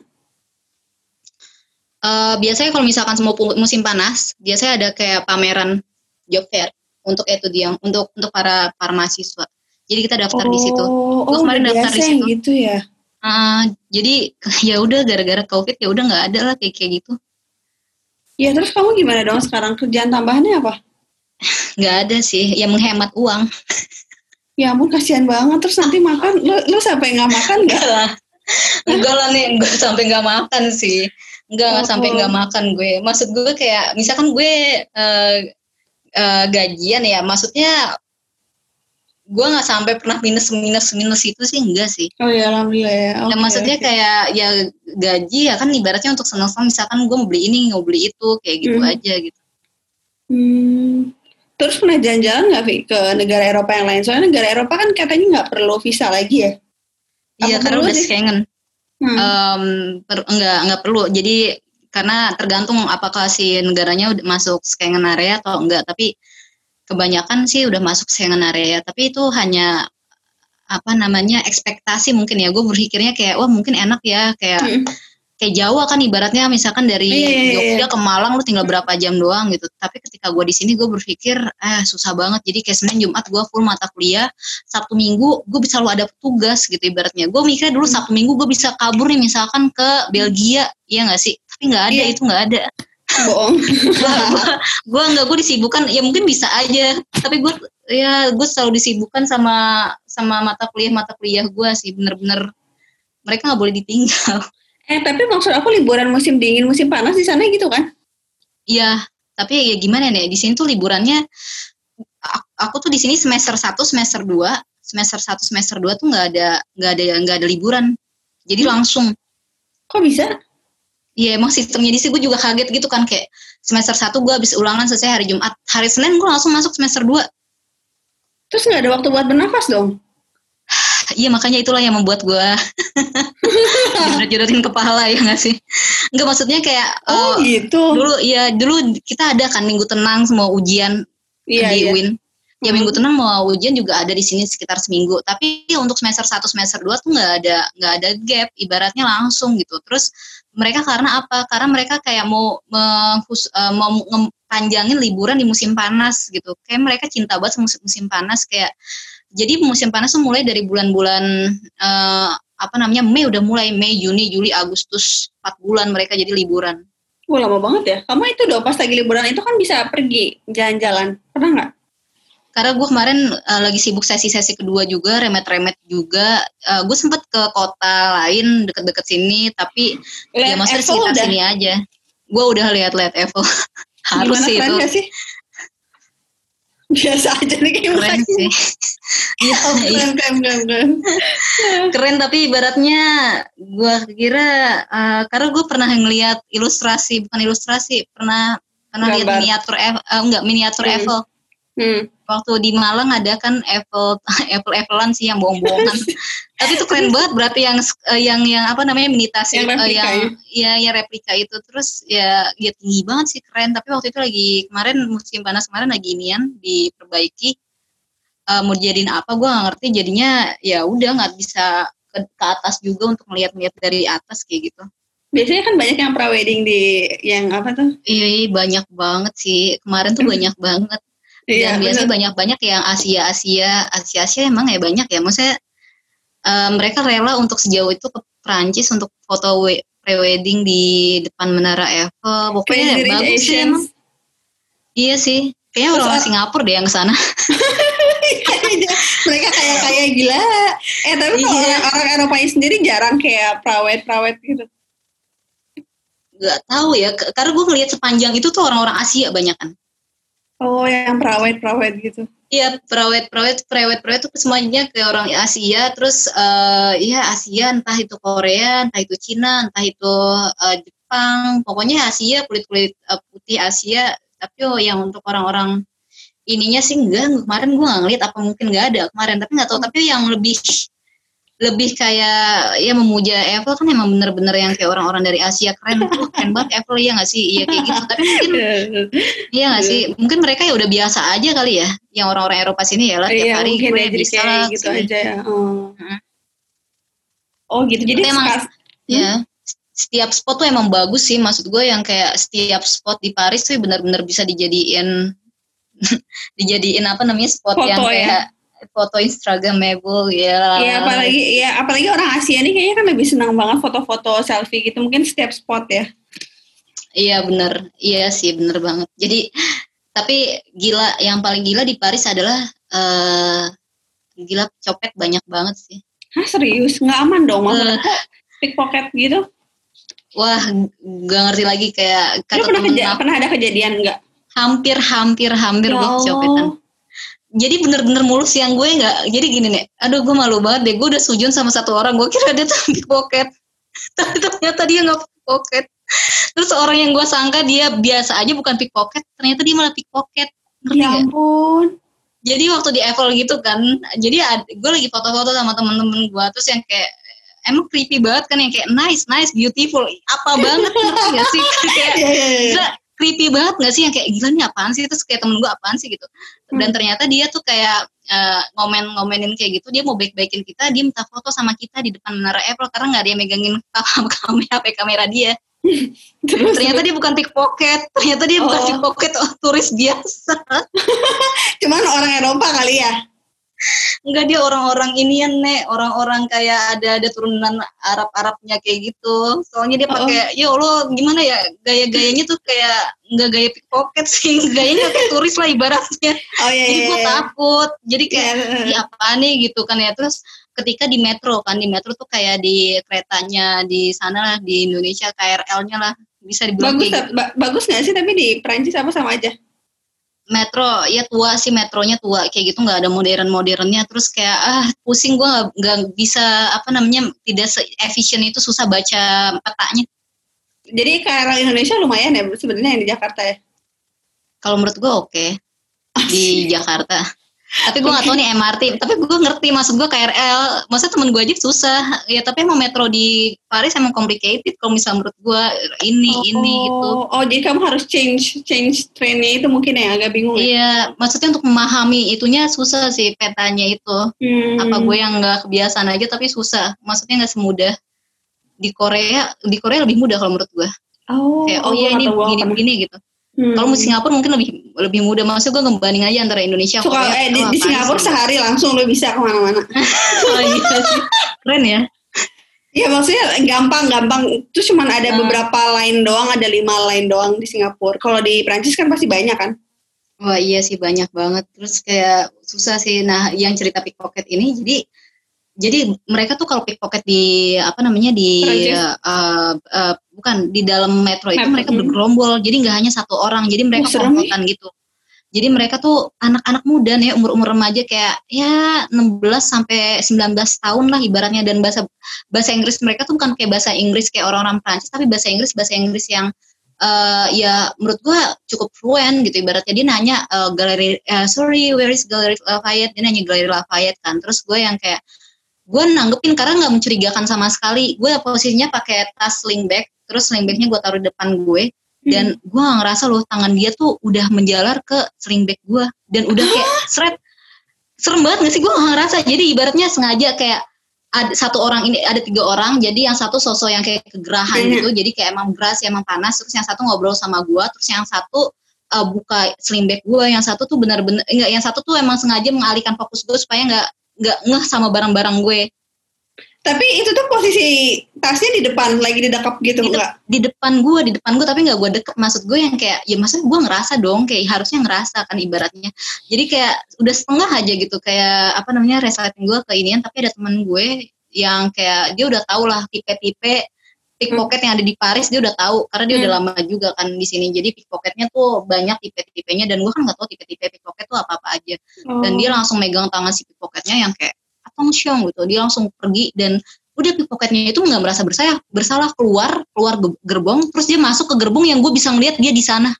Uh, biasanya kalau misalkan semua musim panas, biasanya ada kayak pameran job fair untuk itu dia untuk untuk para para mahasiswa. Jadi kita daftar oh, di situ. Oh, oh kemarin daftar di situ. gitu ya. Uh, jadi <laughs> ya udah gara-gara covid ya udah nggak ada lah kayak kayak gitu. Ya terus kamu gimana dong sekarang? Kerjaan tambahannya apa? Nggak ada sih, ya menghemat uang. ya ampun kasihan banget. Terus nanti makan? Lu lu sampai nggak makan nggak? Lah. Enggak lah nih enggak sampai nggak makan sih. Enggak nggak oh. sampai nggak makan gue. Maksud gue kayak misalkan gue uh, uh, gajian ya maksudnya gue nggak sampai pernah minus minus minus itu sih enggak sih oh ya alhamdulillah ya okay, maksudnya okay. kayak ya gaji ya kan ibaratnya untuk senang senang misalkan gue mau beli ini mau beli itu kayak gitu hmm. aja gitu hmm. Terus pernah jalan-jalan nggak Vi ke negara Eropa yang lain? Soalnya negara Eropa kan katanya nggak perlu visa lagi ya? Iya karena udah Schengen. Hmm. Um, per, enggak enggak perlu. Jadi karena tergantung apakah si negaranya masuk Schengen area atau enggak. Tapi kebanyakan sih udah masuk Schengen area. Tapi itu hanya apa namanya ekspektasi mungkin ya. Gue berpikirnya kayak wah mungkin enak ya kayak hmm kayak Jawa kan ibaratnya misalkan dari yeah, iya, iya. Jogja ke Malang lu tinggal berapa jam doang gitu. Tapi ketika gue di sini gue berpikir eh susah banget. Jadi kayak Senin Jumat gue full mata kuliah, Sabtu Minggu gue bisa selalu ada tugas gitu ibaratnya. Gue mikirnya dulu Sabtu Minggu gue bisa kabur nih misalkan ke Belgia, iya nggak sih? Tapi nggak ada, yeah. itu nggak ada. Bohong. gue nggak gue disibukkan ya mungkin bisa aja. Tapi gue ya gue selalu disibukkan sama sama mata kuliah mata kuliah gue sih bener-bener mereka nggak boleh ditinggal. Eh tapi maksud aku liburan musim dingin, musim panas di sana gitu kan? Iya, tapi ya gimana nih? Di sini tuh liburannya aku tuh di sini semester 1, semester 2, semester 1, semester 2 tuh nggak ada nggak ada nggak ada liburan. Jadi hmm. langsung. Kok bisa? Iya emang sistemnya di sini gue juga kaget gitu kan kayak semester 1 gue habis ulangan selesai hari Jumat, hari Senin gue langsung masuk semester 2. Terus nggak ada waktu buat bernafas dong? Iya makanya itulah yang membuat gue <laughs> jodotin kepala ya nggak sih? Enggak maksudnya kayak oh uh, gitu. Dulu ya dulu kita ada kan minggu tenang semua ujian iya, di iya. UIN. Ya minggu tenang mau ujian juga ada di sini sekitar seminggu. Tapi untuk semester 1 semester 2 tuh nggak ada nggak ada gap, ibaratnya langsung gitu. Terus mereka karena apa? Karena mereka kayak mau menghus, uh, mau panjangin liburan di musim panas gitu. Kayak mereka cinta banget musim, musim panas kayak jadi musim panas tuh mulai dari bulan-bulan uh, apa namanya Mei udah mulai Mei Juni Juli Agustus 4 bulan mereka jadi liburan. Wah lama banget ya. Kamu itu dong pas lagi liburan itu kan bisa pergi jalan-jalan. Pernah nggak? Karena gue kemarin uh, lagi sibuk sesi-sesi kedua juga, remet-remet juga. Uh, gue sempet ke kota lain deket-deket sini, tapi liat ya maksudnya sekitar sini aja. Gue udah lihat-lihat Evo. <laughs> Harus sih itu. Sih? biasa aja nih kayak keren sih <laughs> ya, keren, keren, keren, keren. keren tapi ibaratnya gue kira uh, karena gue pernah ngeliat ilustrasi bukan ilustrasi pernah pernah lihat miniatur F, uh, enggak miniatur hmm. Eiffel Hmm. Waktu di Malang ada kan Apple Apple Applean sih yang bohong-bohongan. <laughs> Tapi itu keren banget berarti yang uh, yang yang apa namanya imitasi yang, uh, yang ya? ya yang replika itu terus ya ya tinggi banget sih keren. Tapi waktu itu lagi kemarin musim panas kemarin lagi inian diperbaiki uh, mau jadiin apa gue gak ngerti jadinya ya udah nggak bisa ke, ke atas juga untuk melihat-lihat dari atas kayak gitu. Biasanya kan banyak yang prawedding di yang apa tuh? Iya, iya banyak banget sih. Kemarin tuh banyak banget. Iya, Dan biasanya banyak-banyak yang Asia Asia Asia Asia emang ya banyak ya. Maksudnya uh, mereka rela untuk sejauh itu ke Prancis untuk foto prewedding di depan menara Eiffel. Pokoknya ya, bagus sih emang. Iya sih. Kayaknya orang, orang Singapura deh yang ke sana. <laughs> mereka kayak kayak gila. Eh tapi kalau iya. orang, orang Eropa sendiri jarang kayak prawet-prawet gitu nggak tahu ya karena gue ngeliat sepanjang itu tuh orang-orang Asia banyak kan oh yang perawet-perawet gitu. Iya perawet-perawet perawet-perawet itu semuanya ke orang Asia. Terus uh, ya Asia entah itu Korea entah itu Cina entah itu uh, Jepang. Pokoknya Asia kulit-kulit uh, putih Asia. Tapi oh yang untuk orang-orang ininya sih enggak. Kemarin gue nggak ngeliat apa mungkin nggak ada kemarin. Tapi nggak tahu. Tapi yang lebih lebih kayak ya memuja Apple kan emang bener-bener yang kayak orang-orang dari Asia keren <laughs> tuh keren banget Apple ya nggak sih iya kayak gitu tapi mungkin <laughs> iya nggak sih mungkin mereka ya udah biasa aja kali ya yang orang-orang Eropa sini ya lah tiap iya, hari gue bisa lah gitu sini. aja ya oh, hmm. oh gitu jadi emang ya setiap spot tuh emang bagus sih maksud gue yang kayak setiap spot di Paris tuh benar-benar bisa dijadiin <laughs> dijadiin apa namanya spot Foto yang ya? kayak ya? Foto Instagramable ya. Iya apalagi ya apalagi orang Asia nih kayaknya kan lebih senang banget foto-foto selfie gitu mungkin setiap spot ya. Iya bener, iya sih bener banget. Jadi tapi gila yang paling gila di Paris adalah uh, gila copet banyak banget sih. Hah serius? Nggak aman dong? Uh, pickpocket gitu? Wah, gak ngerti lagi kayak kata pernah, keja- pernah ada kejadian nggak? Hampir, hampir, hampir ya gue copetan jadi bener-bener mulus yang gue nggak jadi gini nih aduh gue malu banget deh gue udah sujun sama satu orang gue kira dia tuh pickpocket <laughs> tapi ternyata dia nggak pickpocket terus orang yang gue sangka dia biasa aja bukan pickpocket ternyata dia malah pickpocket. Ngerti ya ampun. Gak? jadi waktu di Apple gitu kan jadi gue lagi foto-foto sama temen-temen gue terus yang kayak emang creepy banget kan yang kayak nice nice beautiful. Apa banget ngerti gak sih? <laughs> Kayak yeah, yeah, yeah creepy banget gak sih yang kayak gila nih apaan sih terus kayak temen gue apaan sih gitu dan hmm. ternyata dia tuh kayak uh, ngomen-ngomenin kayak gitu dia mau baik-baikin kita dia minta foto sama kita di depan menara Apple karena nggak dia megangin <laughs> kamera HP kamera dia <laughs> Terus, ternyata dia bukan pickpocket, ternyata dia oh. bukan pickpocket, oh, turis biasa. <laughs> Cuman orang Eropa kali ya? Enggak dia orang-orang ini ya nek, orang-orang kayak ada ada turunan Arab-Arabnya kayak gitu. Soalnya dia pakai oh. ya Allah gimana ya gaya-gayanya tuh kayak enggak gaya pickpocket sih, <laughs> gayanya kayak turis lah ibaratnya. <laughs> Oh, iya, Jadi iya, gue iya. takut. Jadi kayak yeah. ya apa nih gitu kan ya. Terus ketika di metro kan di metro tuh kayak di keretanya di sana lah di Indonesia KRL-nya lah bisa dibilang bagus gitu. ba bagus nggak sih tapi di Perancis apa sama aja metro ya tua sih metronya tua kayak gitu nggak ada modern modernnya terus kayak ah pusing gue nggak bisa apa namanya tidak se efisien itu susah baca petanya. Jadi KRL Indonesia lumayan ya sebenarnya yang di Jakarta ya? Kalau menurut gue oke okay. di Jakarta tapi gue gak tau nih MRT tapi gue ngerti maksud gue KRL maksudnya temen gue aja susah. Ya tapi emang metro di Paris emang complicated kalau misalnya menurut gue ini oh, ini itu oh jadi kamu harus change change trainnya itu mungkin ya agak bingung ya? iya maksudnya untuk memahami itunya susah sih petanya itu. Hmm. apa gue yang nggak kebiasaan aja tapi susah. Maksudnya nggak semudah. Di Korea di Korea lebih mudah kalau menurut gue oh, kayak oh, oh iya ini begini begini gitu Hmm. Kalau Singapura mungkin lebih lebih mudah. Maksudnya gue ngebanding aja antara Indonesia so, Korea. Eh, di, di Singapura sih. sehari langsung lo bisa ke mana-mana. <laughs> oh, iya sih. Keren ya. Ya maksudnya gampang-gampang. Itu cuma ada nah. beberapa line doang, ada lima line doang di Singapura. Kalau di Prancis kan pasti banyak kan? Wah iya sih banyak banget. Terus kayak susah sih. Nah yang cerita pickpocket ini jadi jadi mereka tuh kalau pickpocket di apa namanya di uh, uh, bukan di dalam metro itu mereka bergerombol. Jadi nggak hanya satu orang. Jadi mereka oh, komplotan gitu. Jadi mereka tuh anak-anak muda nih umur-umur remaja kayak ya 16 sampai 19 tahun lah ibaratnya. Dan bahasa bahasa Inggris mereka tuh bukan kayak bahasa Inggris kayak orang-orang Prancis tapi bahasa Inggris bahasa Inggris yang uh, ya menurut gue cukup fluent gitu ibaratnya. Dia nanya uh, galeri uh, sorry where is galeri Lafayette? Dia nanya galeri Lafayette kan. Terus gue yang kayak gue nanggepin karena nggak mencurigakan sama sekali. Gue posisinya pakai tas sling bag terus sling bagnya gue taruh di depan gue hmm. dan gue gak ngerasa loh tangan dia tuh udah menjalar ke sling bag gue dan udah kayak <gasps> seret serem banget gak sih gue gak ngerasa jadi ibaratnya sengaja kayak ada satu orang ini ada tiga orang jadi yang satu sosok yang kayak kegerahan hmm. gitu jadi kayak emang beras emang panas terus yang satu ngobrol sama gue terus yang satu uh, buka sling bag gue yang satu tuh benar-benar enggak yang satu tuh emang sengaja mengalihkan fokus gue supaya nggak nggak ngeh sama barang-barang gue tapi itu tuh posisi tasnya di depan lagi di dekap gitu di, enggak? Di depan gue, di depan gue tapi nggak gue deket. Maksud gue yang kayak ya maksud gue ngerasa dong kayak harusnya ngerasa kan ibaratnya. Jadi kayak udah setengah aja gitu kayak apa namanya resleting gue ke inian tapi ada teman gue yang kayak dia udah tau lah tipe-tipe pickpocket hmm. yang ada di Paris dia udah tahu karena dia hmm. udah lama juga kan di sini jadi pickpocketnya tuh banyak tipe-tipenya dan gue kan nggak tahu tipe-tipe pickpocket tuh apa-apa aja oh. dan dia langsung megang tangan si pickpocketnya yang kayak Syong gitu. Dia langsung pergi dan udah pickpocketnya itu nggak merasa bersalah bersalah keluar keluar gerbong terus dia masuk ke gerbong yang gue bisa ngeliat dia di sana.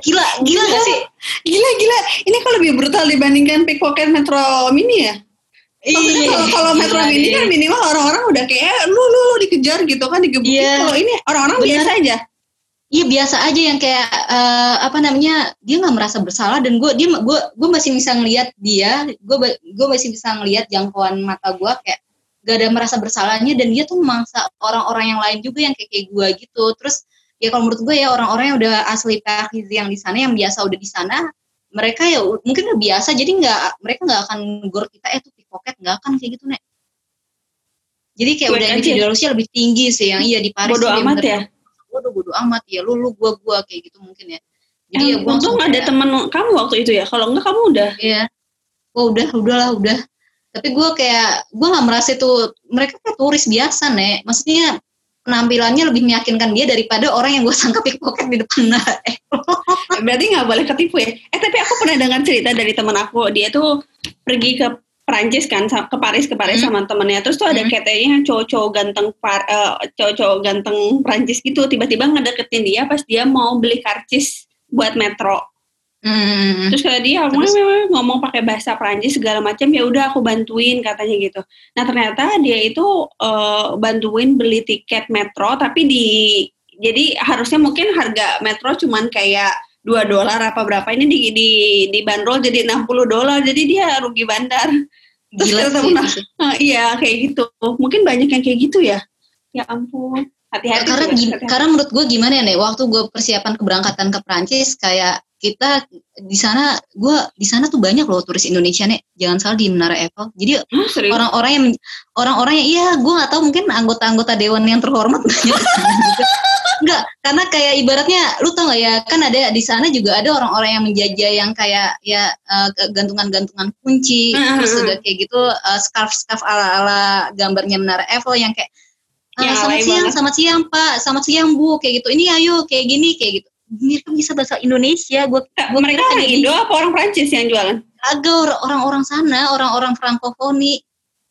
Gila gila gak sih? Gila gila. Ini kok lebih brutal dibandingkan pickpocket metro mini ya? Maksudnya kalau kalau metro mini kan minimal orang-orang udah kayak eh, lu, lu lu dikejar gitu kan digebukin. Yeah. Kalau ini orang-orang biasa aja. Iya biasa aja yang kayak uh, apa namanya dia nggak merasa bersalah dan gue dia gue gue masih bisa ngelihat dia gue gue masih bisa ngelihat jangkauan mata gue kayak gak ada merasa bersalahnya dan dia tuh memangsa orang-orang yang lain juga yang kayak kayak gue gitu. Terus ya kalau menurut gue ya orang-orang yang udah asli Paris yang di sana yang biasa udah di sana mereka ya mungkin udah biasa jadi nggak mereka nggak akan gor kita eh tuh pickpocket nggak akan kayak gitu nek. Jadi kayak Buat udah individualisnya lebih tinggi sih yang iya di Paris bodo amat ya bodo bodo amat ya lu lu gua gua kayak gitu mungkin ya. Jadi ya, ya gua untung ada teman kamu waktu itu ya kalau enggak kamu udah. Iya. Oh udah udahlah udah. Tapi gue kayak gue nggak merasa itu mereka kayak turis biasa nek. Maksudnya penampilannya lebih meyakinkan dia daripada orang yang gue sangka pickpocket di depan eh. <laughs> berarti nggak boleh ketipu ya? Eh tapi aku pernah dengar cerita dari teman aku. Dia tuh pergi ke Prancis kan ke Paris ke Paris hmm. sama temennya terus tuh ada hmm. katanya cowok-cowok ganteng par, uh, cowok-cowok ganteng Prancis gitu tiba-tiba ngedeketin dia pas dia mau beli karcis buat metro hmm. terus kalau dia terus? ngomong pakai bahasa Prancis segala macam ya udah aku bantuin katanya gitu nah ternyata dia itu uh, bantuin beli tiket metro tapi di jadi harusnya mungkin harga metro cuman kayak dua dolar apa berapa ini di di di bandrol jadi 60 dolar jadi dia rugi bandar. Terus Gila sih, nah, <laughs> iya kayak gitu. Mungkin banyak yang kayak gitu ya. Ya ampun. Hati-hati karena -hati. karena menurut gue gimana ya nih waktu gue persiapan keberangkatan ke Prancis kayak kita di sana gue di sana tuh banyak loh turis Indonesia nih jangan salah di Menara Eiffel jadi orang-orang yang orang-orang yang iya gue nggak tahu mungkin anggota-anggota dewan yang terhormat banyak. Enggak, <laughs> karena kayak ibaratnya lu tau gak ya, kan ada di sana juga ada orang-orang yang menjajah yang kayak ya uh, gantungan-gantungan kunci, uh-huh. terus udah kayak gitu uh, scarf-scarf ala-ala gambarnya Menara Eiffel yang kayak uh, ya, selamat siang, banget. selamat siang Pak, selamat siang Bu, kayak gitu. Ini ayo kayak gini, kayak gitu. Mereka bisa bahasa Indonesia, gue gua mereka orang Indo apa orang Prancis yang jualan? Agak orang-orang sana, orang-orang Frankofoni,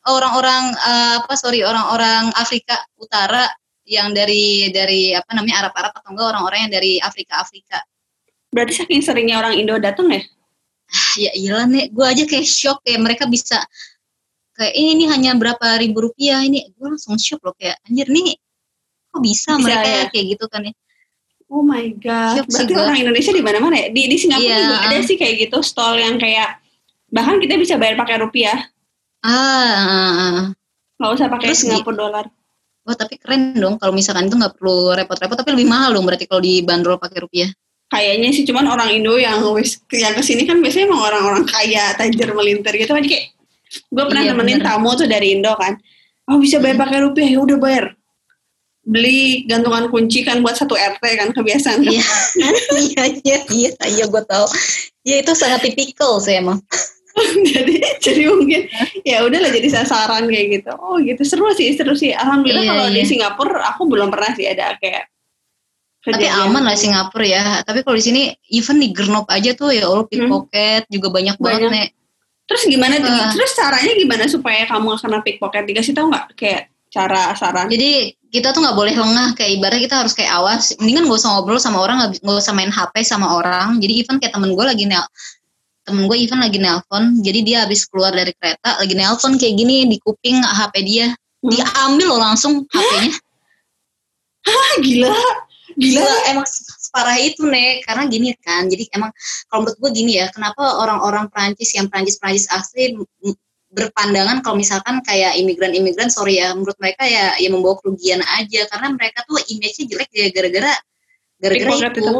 orang-orang uh, apa sorry orang-orang Afrika Utara yang dari dari apa namanya Arab-Arab atau enggak orang-orang yang dari Afrika-Afrika. Berarti saking seringnya orang Indo datang ya? ya iyalah nih, gue aja kayak shock kayak mereka bisa kayak ini, ini hanya berapa ribu rupiah ini, gue langsung shock loh kayak anjir nih kok bisa, bisa mereka ya? kayak gitu kan ya. Oh my god, berarti orang Indonesia di mana-mana ya? Di di Singapura yeah. juga ada sih kayak gitu stall yang kayak bahkan kita bisa bayar pakai rupiah. Ah, nggak usah pakai Singapura dolar. Wah tapi keren dong kalau misalkan itu nggak perlu repot-repot tapi lebih mahal dong berarti kalau dibanderol pakai rupiah. Kayaknya sih cuman orang Indo yang wis yang ke sini kan biasanya emang orang-orang kaya tajir melintir gitu kan kayak gue pernah iya, nemenin bener. tamu tuh dari Indo kan. Oh bisa bayar pakai rupiah ya udah bayar. Beli gantungan kunci kan buat satu RT kan kebiasaan. Iya iya iya iya iya gue tahu. Ya itu sangat tipikal sih emang. <laughs> jadi jadi mungkin ya udahlah jadi sasaran kayak gitu oh gitu seru sih seru sih alhamdulillah iya, kalau iya. di Singapura aku belum pernah sih ada kayak tapi aman lah Singapura ya tapi kalau di sini even di Grenoble aja tuh ya Allah pickpocket hmm. juga banyak, banyak banget nih terus gimana uh. terus caranya gimana supaya kamu gak kena pickpocket dikasih tahu nggak kayak cara saran. Jadi kita tuh nggak boleh lengah kayak ibarat kita harus kayak awas. Mendingan gak usah ngobrol sama orang, gak usah main HP sama orang. Jadi even kayak temen gue lagi nel temen gue even lagi nelpon jadi dia habis keluar dari kereta lagi nelpon kayak gini di kuping HP dia hmm. diambil loh langsung HP-nya <laughs> Hah, gila gila gila emang separah itu nek karena gini kan jadi emang kalau menurut gue gini ya kenapa orang-orang Prancis yang Prancis Prancis asli berpandangan kalau misalkan kayak imigran-imigran sorry ya menurut mereka ya ya membawa kerugian aja. Karena mereka tuh image-nya jelek ya gara-gara gara-gara itu, itu.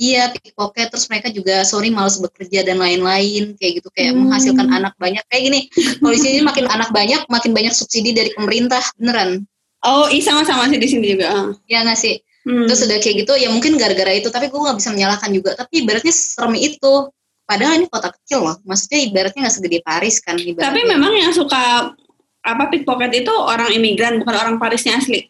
Iya pickpocket. Terus mereka juga sorry malas bekerja dan lain-lain. Kayak gitu kayak hmm. menghasilkan anak banyak. Kayak gini kalau di sini makin <laughs> anak banyak makin banyak subsidi dari pemerintah. Beneran. Oh iya sama-sama sih di sini juga. Ya nggak sih? Hmm. terus udah kayak gitu ya mungkin gara-gara itu. Tapi gue nggak bisa menyalahkan juga. Tapi ibaratnya serem itu Padahal ini kota kecil loh. Maksudnya ibaratnya nggak segede Paris kan. Ibaratnya. Tapi memang yang suka apa pickpocket itu orang imigran bukan orang Parisnya asli.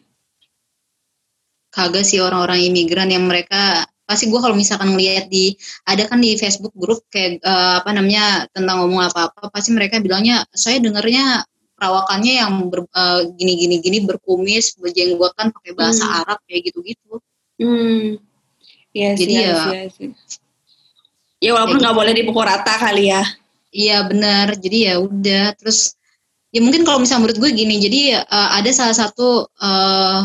Kagak sih orang-orang imigran yang mereka pasti gue kalau misalkan ngeliat di ada kan di Facebook grup kayak uh, apa namanya tentang ngomong apa-apa pasti mereka bilangnya saya dengarnya perawakannya yang ber, uh, gini gini gini berkumis berjenggotan pakai bahasa hmm. Arab kayak gitu-gitu. Hmm. Yes, Jadi yes, ya yes, yes. Ya walaupun nggak boleh dipukul rata kali ya. Iya benar. Jadi ya udah. Terus ya mungkin kalau misalnya menurut gue gini. Jadi uh, ada salah satu uh,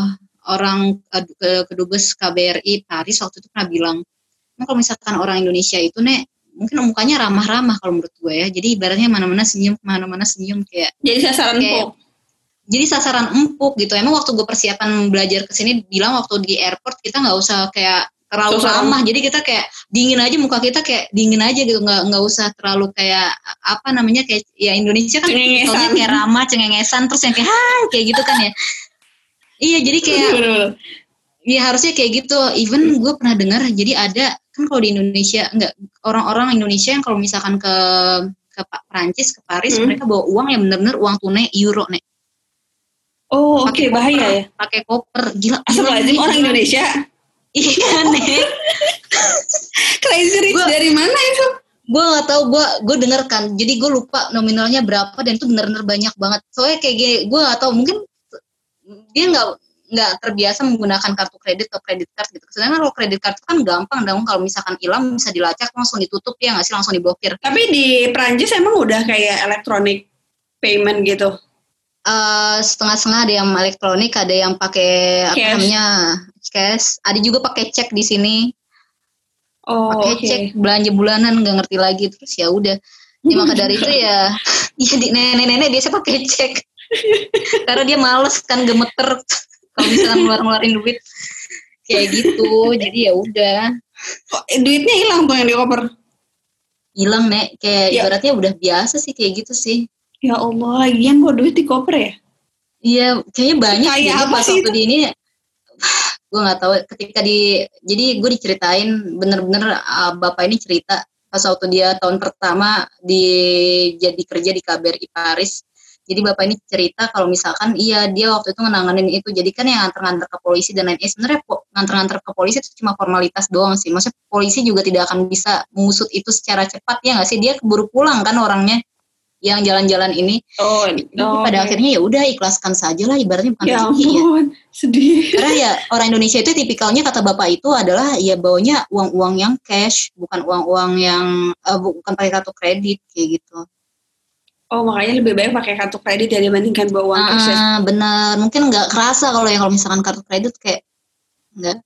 orang uh, kedubes KBRI Paris waktu itu pernah bilang, kalau misalkan orang Indonesia itu nek mungkin mukanya ramah-ramah kalau menurut gue ya. Jadi ibaratnya mana-mana senyum, mana-mana senyum kayak. Jadi sasaran kayak, empuk. Jadi sasaran empuk gitu. Emang waktu gue persiapan belajar ke sini bilang waktu di airport kita nggak usah kayak terlalu Susah. ramah. Jadi kita kayak dingin aja muka kita kayak dingin aja gitu. Nggak nggak usah terlalu kayak apa namanya kayak ya Indonesia kan soalnya kayak ramah cengengesan terus yang kayak hai kayak gitu kan ya. Iya jadi kayak ya harusnya kayak gitu. Even gue pernah dengar jadi ada kan kalau di Indonesia nggak orang-orang Indonesia yang kalau misalkan ke ke Prancis ke Paris hmm. mereka bawa uang yang benar-benar uang tunai euro nih oh oke okay, bahaya ya? pakai koper. Gila asal lazim orang Indonesia Iya nih. Crazy Rich gua, dari mana itu? Gue gak tau, gue gue denger kan. Jadi gue lupa nominalnya berapa dan itu bener-bener banyak banget. Soalnya kayak gini, gue gak tau mungkin dia nggak nggak terbiasa menggunakan kartu kredit atau kredit card gitu. Sedangkan kalau kredit card kan gampang dong kalau misalkan hilang bisa dilacak langsung ditutup ya nggak sih langsung diblokir. Tapi di Prancis emang udah kayak electronic payment gitu. Uh, setengah-setengah ada yang elektronik, ada yang pakai apa namanya cash. Ada juga pakai cek di sini. Oh, pakai okay. cek belanja bulanan nggak ngerti lagi terus ya udah. Ya maka dari itu ya, <laughs> ya di nenek-nenek biasa pakai cek. <laughs> Karena dia males kan gemeter kalau misalnya ngeluarin duit kayak gitu. Jadi ya udah. Oh, duitnya hilang tuh yang di koper? Hilang nek, kayak ya. ibaratnya udah biasa sih kayak gitu sih. Ya Allah, lagian kok duit di koper ya? Iya, kayaknya banyak. Kayak apa sih waktu di ini. <sighs> Gue nggak tahu ketika di jadi gue diceritain bener-bener uh, bapak ini cerita pas waktu dia tahun pertama di jadi kerja di KBRI Paris jadi bapak ini cerita kalau misalkan iya dia waktu itu ngenanganin itu. Jadi kan yang nganter-nganter ke polisi dan lain-lain sebenarnya nganter-nganter ke polisi itu cuma formalitas doang sih. Maksudnya polisi juga tidak akan bisa mengusut itu secara cepat ya nggak sih? Dia keburu pulang kan orangnya yang jalan-jalan ini. Oh, oh pada okay. akhirnya ya udah ikhlaskan saja lah ibaratnya bukan ya rezeki ya. Sedih. Karena ya orang Indonesia itu tipikalnya kata bapak itu adalah ya baunya uang-uang yang cash, bukan uang-uang yang uh, bukan pakai kartu kredit kayak gitu. Oh makanya lebih baik pakai kartu kredit dibandingkan bawa uang cash. Ya? Ah benar, mungkin nggak kerasa kalau ya kalau misalkan kartu kredit kayak nggak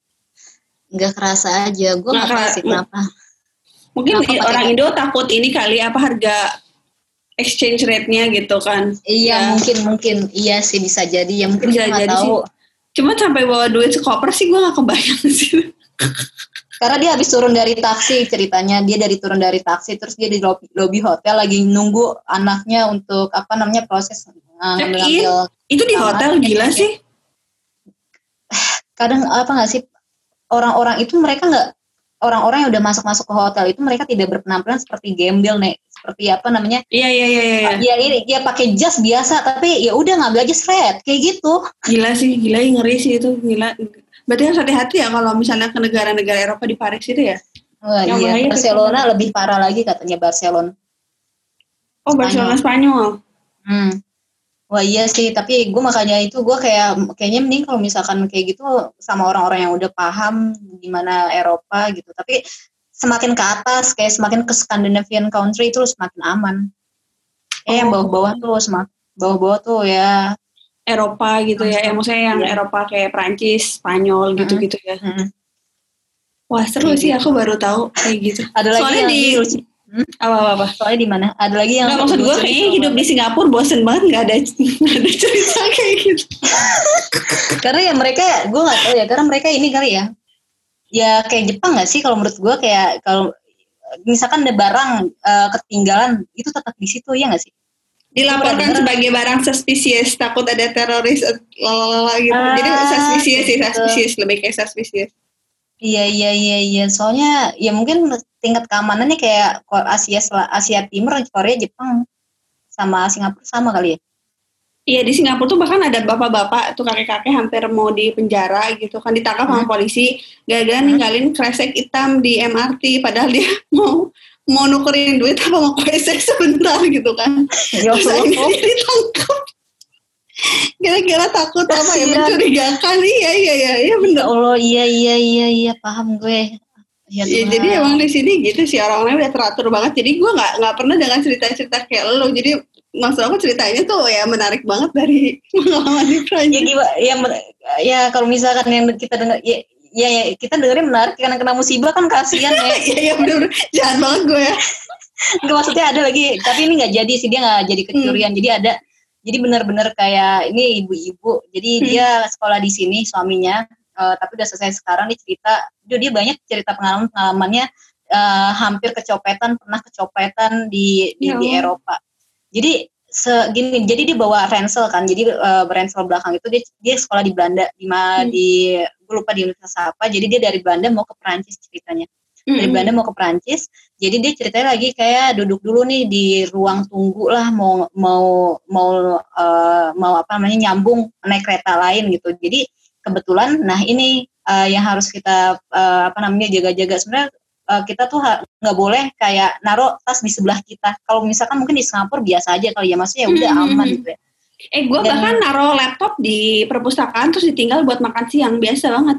nggak kerasa aja. Gue nggak sih kenapa. Mungkin kenapa orang Indo takut ini kali apa harga exchange rate-nya gitu kan. Iya, ya. mungkin mungkin iya sih bisa jadi ya mungkin bisa jadi tahu. Sih. Cuma sampai bawa duit sekoper sih gue gak kebayang <laughs> sih. Karena dia habis turun dari taksi ceritanya, dia dari turun dari taksi terus dia di lobby, lobby hotel lagi nunggu anaknya untuk apa namanya proses uh, ngambil Itu di hotel gila sih. <sighs> Kadang apa nggak sih orang-orang itu mereka nggak orang-orang yang udah masuk-masuk ke hotel itu mereka tidak berpenampilan seperti gembel nih seperti apa namanya? Iya iya iya iya ya ini dia pakai jas biasa tapi ya udah nggak belajar red kayak gitu. Gila sih gila ngeri sih itu gila. Berarti harus hati-hati ya kalau misalnya ke negara-negara Eropa di Paris itu ya? Wah, iya Barcelona itu. lebih parah lagi katanya Barcelona. Oh Barcelona Spanyol. Hmm. Wah iya sih, tapi gue makanya itu gue kayak kayaknya mending kalau misalkan kayak gitu sama orang-orang yang udah paham gimana Eropa gitu. Tapi semakin ke atas, kayak semakin ke Scandinavian country itu semakin aman. Eh yang oh. bawah-bawah tuh semakin bawah-bawah tuh ya Eropa gitu ya, ya maksudnya yang yeah. Eropa kayak Prancis, Spanyol gitu-gitu ya. Mm -hmm. Wah seru sih, aku baru tahu kayak gitu. Ada lagi Soalnya di Hmm? Apa apa apa? Soalnya di mana? Ada lagi yang Nggak, maksud gue kayaknya hidup di Singapura bosen banget nggak ada nggak ada cerita kayak gitu. <laughs> karena ya mereka gue nggak tahu ya karena mereka ini kali ya ya kayak Jepang nggak sih kalau menurut gue kayak kalau misalkan ada barang uh, ketinggalan itu tetap di situ ya nggak sih? Dilaporkan sebagai barang suspicious takut ada teroris lalala gitu. Ah, Jadi suspicious sih suspicious lebih kayak suspicious. Iya iya iya iya soalnya ya mungkin tingkat keamanannya kayak Asia Asia Timur, Korea, Jepang sama Singapura sama kali ya. Iya di Singapura tuh bahkan ada bapak-bapak tuh kakek-kakek hampir mau di penjara gitu kan ditangkap hmm. sama polisi gara-gara hmm. ninggalin kresek hitam di MRT padahal dia <laughs> mau mau nukerin duit apa mau kresek sebentar gitu kan. Ya Terus akhirnya dia ditangkap Kira-kira takut apa ya mencurigakan iya iya iya iya benar. Ya Allah iya iya iya iya paham gue. Ya, ya jadi emang di sini gitu sih orang-orangnya udah teratur banget. Jadi gue nggak nggak pernah dengan cerita-cerita kayak lo. Jadi maksud aku ceritanya tuh ya menarik banget dari <laughs> pengalaman di Prancis. Ya gimana? Ya, ya kalau misalkan yang kita dengar ya, ya, ya kita dengerin menarik karena kena musibah kan kasihan ya. <laughs> Iya iya benar jahat banget gue ya. <laughs> Enggak maksudnya ada lagi, tapi ini nggak jadi sih dia nggak jadi kecurian. Hmm. Jadi ada jadi benar-benar kayak ini ibu-ibu jadi hmm. dia sekolah di sini suaminya uh, tapi udah selesai sekarang dia cerita dia, dia banyak cerita pengalaman pengalamannya uh, hampir kecopetan pernah kecopetan di di, ya. di Eropa jadi segini jadi dia bawa ransel kan jadi uh, ransel belakang itu dia dia sekolah di Belanda di hmm. di gue lupa di universitas apa jadi dia dari Belanda mau ke Perancis ceritanya mm-hmm. dari Belanda mau ke Prancis jadi dia ceritanya lagi kayak duduk dulu nih di ruang tunggu lah mau mau mau uh, mau apa namanya nyambung naik kereta lain gitu jadi kebetulan nah ini uh, yang harus kita uh, apa namanya jaga-jaga sebenarnya uh, kita tuh nggak boleh kayak naruh tas di sebelah kita kalau misalkan mungkin di Singapura biasa aja kali ya maksudnya ya udah mm-hmm. aman gitu ya Eh, gue bahkan naruh laptop di perpustakaan terus ditinggal buat makan siang biasa banget.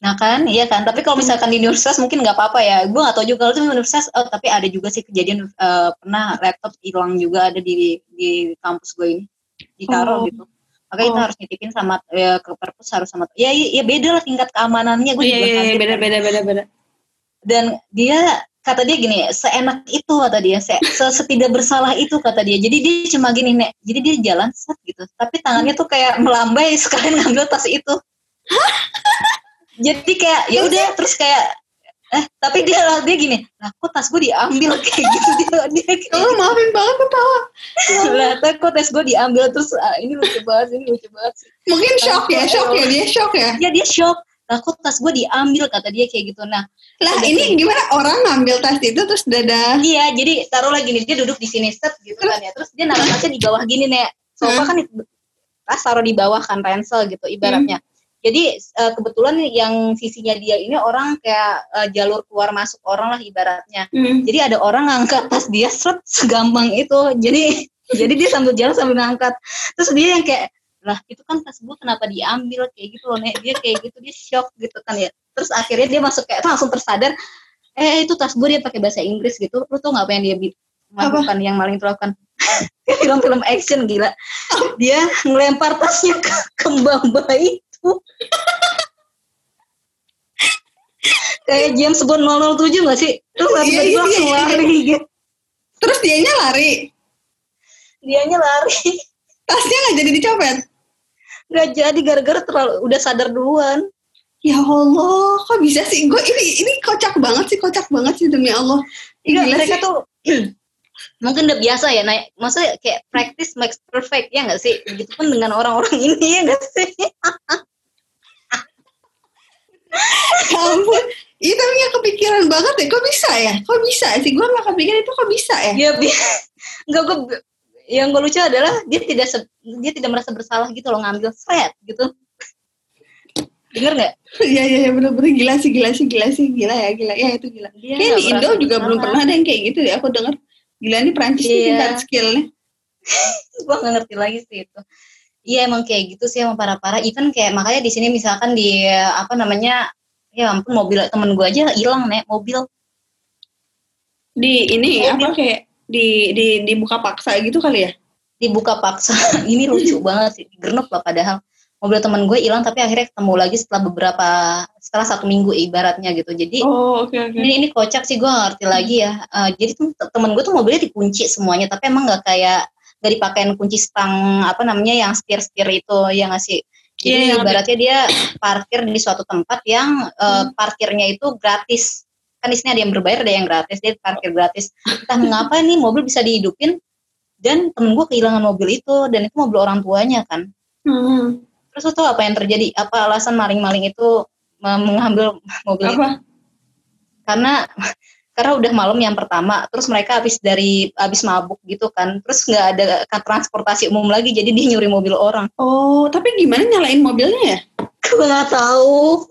Nah kan, iya kan. Tapi kalau misalkan di universitas mungkin nggak apa-apa ya. Gue nggak tahu juga kalau di universitas. Oh, tapi ada juga sih kejadian uh, pernah laptop hilang juga ada di di kampus gue ini ditaruh oh. gitu. Makanya oh. kita harus nitipin sama ya, ke perpus harus sama. Ya, ya, ya beda lah tingkat keamanannya. Gue iya, juga iya, iya, beda, beda, beda, beda. Dan dia kata dia gini, seenak itu kata dia, se, setidak bersalah itu kata dia. Jadi dia cuma gini nek, jadi dia jalan set gitu, tapi tangannya tuh kayak melambai <laughs> sekalian ngambil tas itu. Jadi kayak ya udah terus kayak eh tapi dia dia gini lah kok tas gue diambil? <laughs> Kayak gitu dia dia kayak oh maafin banget ketawa. Lah tapi kok tas gue diambil terus ah, ini lucu banget ini lucu banget sih. Mungkin shock ya shock ya dia shock ya? Ya dia shock lah kok tas gue diambil kata dia kayak gitu nah lah ini gimana orang ngambil tas itu terus dada iya jadi taruh lagi nih dia duduk di sini set gitu kan ya terus dia naruh tasnya di bawah gini nih sofa hmm. kan tas taruh di bawah kan ransel gitu ibaratnya hmm jadi uh, kebetulan yang sisinya dia ini orang kayak uh, jalur keluar masuk orang lah ibaratnya. Mm. Jadi ada orang ngangkat tas dia seret segampang itu. Jadi jadi dia sambil jalan sambil ngangkat. Terus dia yang kayak lah itu kan tas gue kenapa diambil kayak gitu loh nek dia kayak gitu dia shock gitu kan ya terus akhirnya dia masuk kayak langsung tersadar eh itu tas gue dia pakai bahasa Inggris gitu lu tau nggak apa yang dia melakukan yang maling terlakukan film-film action gila dia ngelempar tasnya ke kembang bayi kayak James Bond 007 gak sih? Terus iya, tiba-tiba iya, langsung iya, lari gitu. Terus dianya lari? Dianya lari. Tasnya gak jadi dicopet? Gak jadi gara-gara terlalu udah sadar duluan. Ya Allah, kok bisa sih? Gue ini ini kocak banget sih, kocak banget sih demi Allah. Iya, mereka sih. tuh <clears throat> mungkin udah biasa ya naik maksudnya kayak practice makes perfect ya nggak sih begitupun dengan orang-orang ini ya nggak sih <laughs> ya ampun itu nggak kepikiran banget ya kok bisa ya kok bisa sih gue nggak kepikiran itu kok bisa ya ya <laughs> nggak gue yang gue lucu adalah dia tidak dia tidak merasa bersalah gitu loh ngambil set gitu Dengar nggak? Iya iya ya, bener-bener gila sih gila sih gila sih gila ya gila ya itu gila. Dia di Indo juga belum pernah ada yang kayak gitu ya aku dengar. Gila nih Prancis yeah. tingkat skillnya. <laughs> gue nggak ngerti lagi sih itu iya emang kayak gitu sih emang parah-parah even kayak makanya di sini misalkan di apa namanya ya ampun mobil temen gue aja hilang nih mobil di ini mobil. apa kayak di di dibuka paksa gitu kali ya? Dibuka paksa. <laughs> Ini lucu banget sih. Gernop lah padahal. Mobil temen gue hilang tapi akhirnya ketemu lagi setelah beberapa setelah satu minggu ibaratnya gitu. Jadi oh, okay, okay. ini ini kocak sih gue gak ngerti lagi ya. Uh, jadi tuh temen gue tuh mobilnya dikunci semuanya tapi emang nggak kayak gak dipakein kunci stang apa namanya yang setir setir itu yang ngasih jadi yeah, ibaratnya dia parkir di suatu tempat yang uh, parkirnya itu gratis kan di sini ada yang berbayar ada yang gratis dia parkir gratis entah mengapa nih mobil bisa dihidupin dan temen gue kehilangan mobil itu dan itu mobil orang tuanya kan hmm. Terus tuh apa yang terjadi? Apa alasan maling-maling itu mengambil mobil apa? itu? Karena karena udah malam yang pertama, terus mereka habis dari habis mabuk gitu kan, terus nggak ada transportasi umum lagi, jadi dia nyuri mobil orang. Oh, tapi gimana nyalain mobilnya ya? Gue nggak tahu.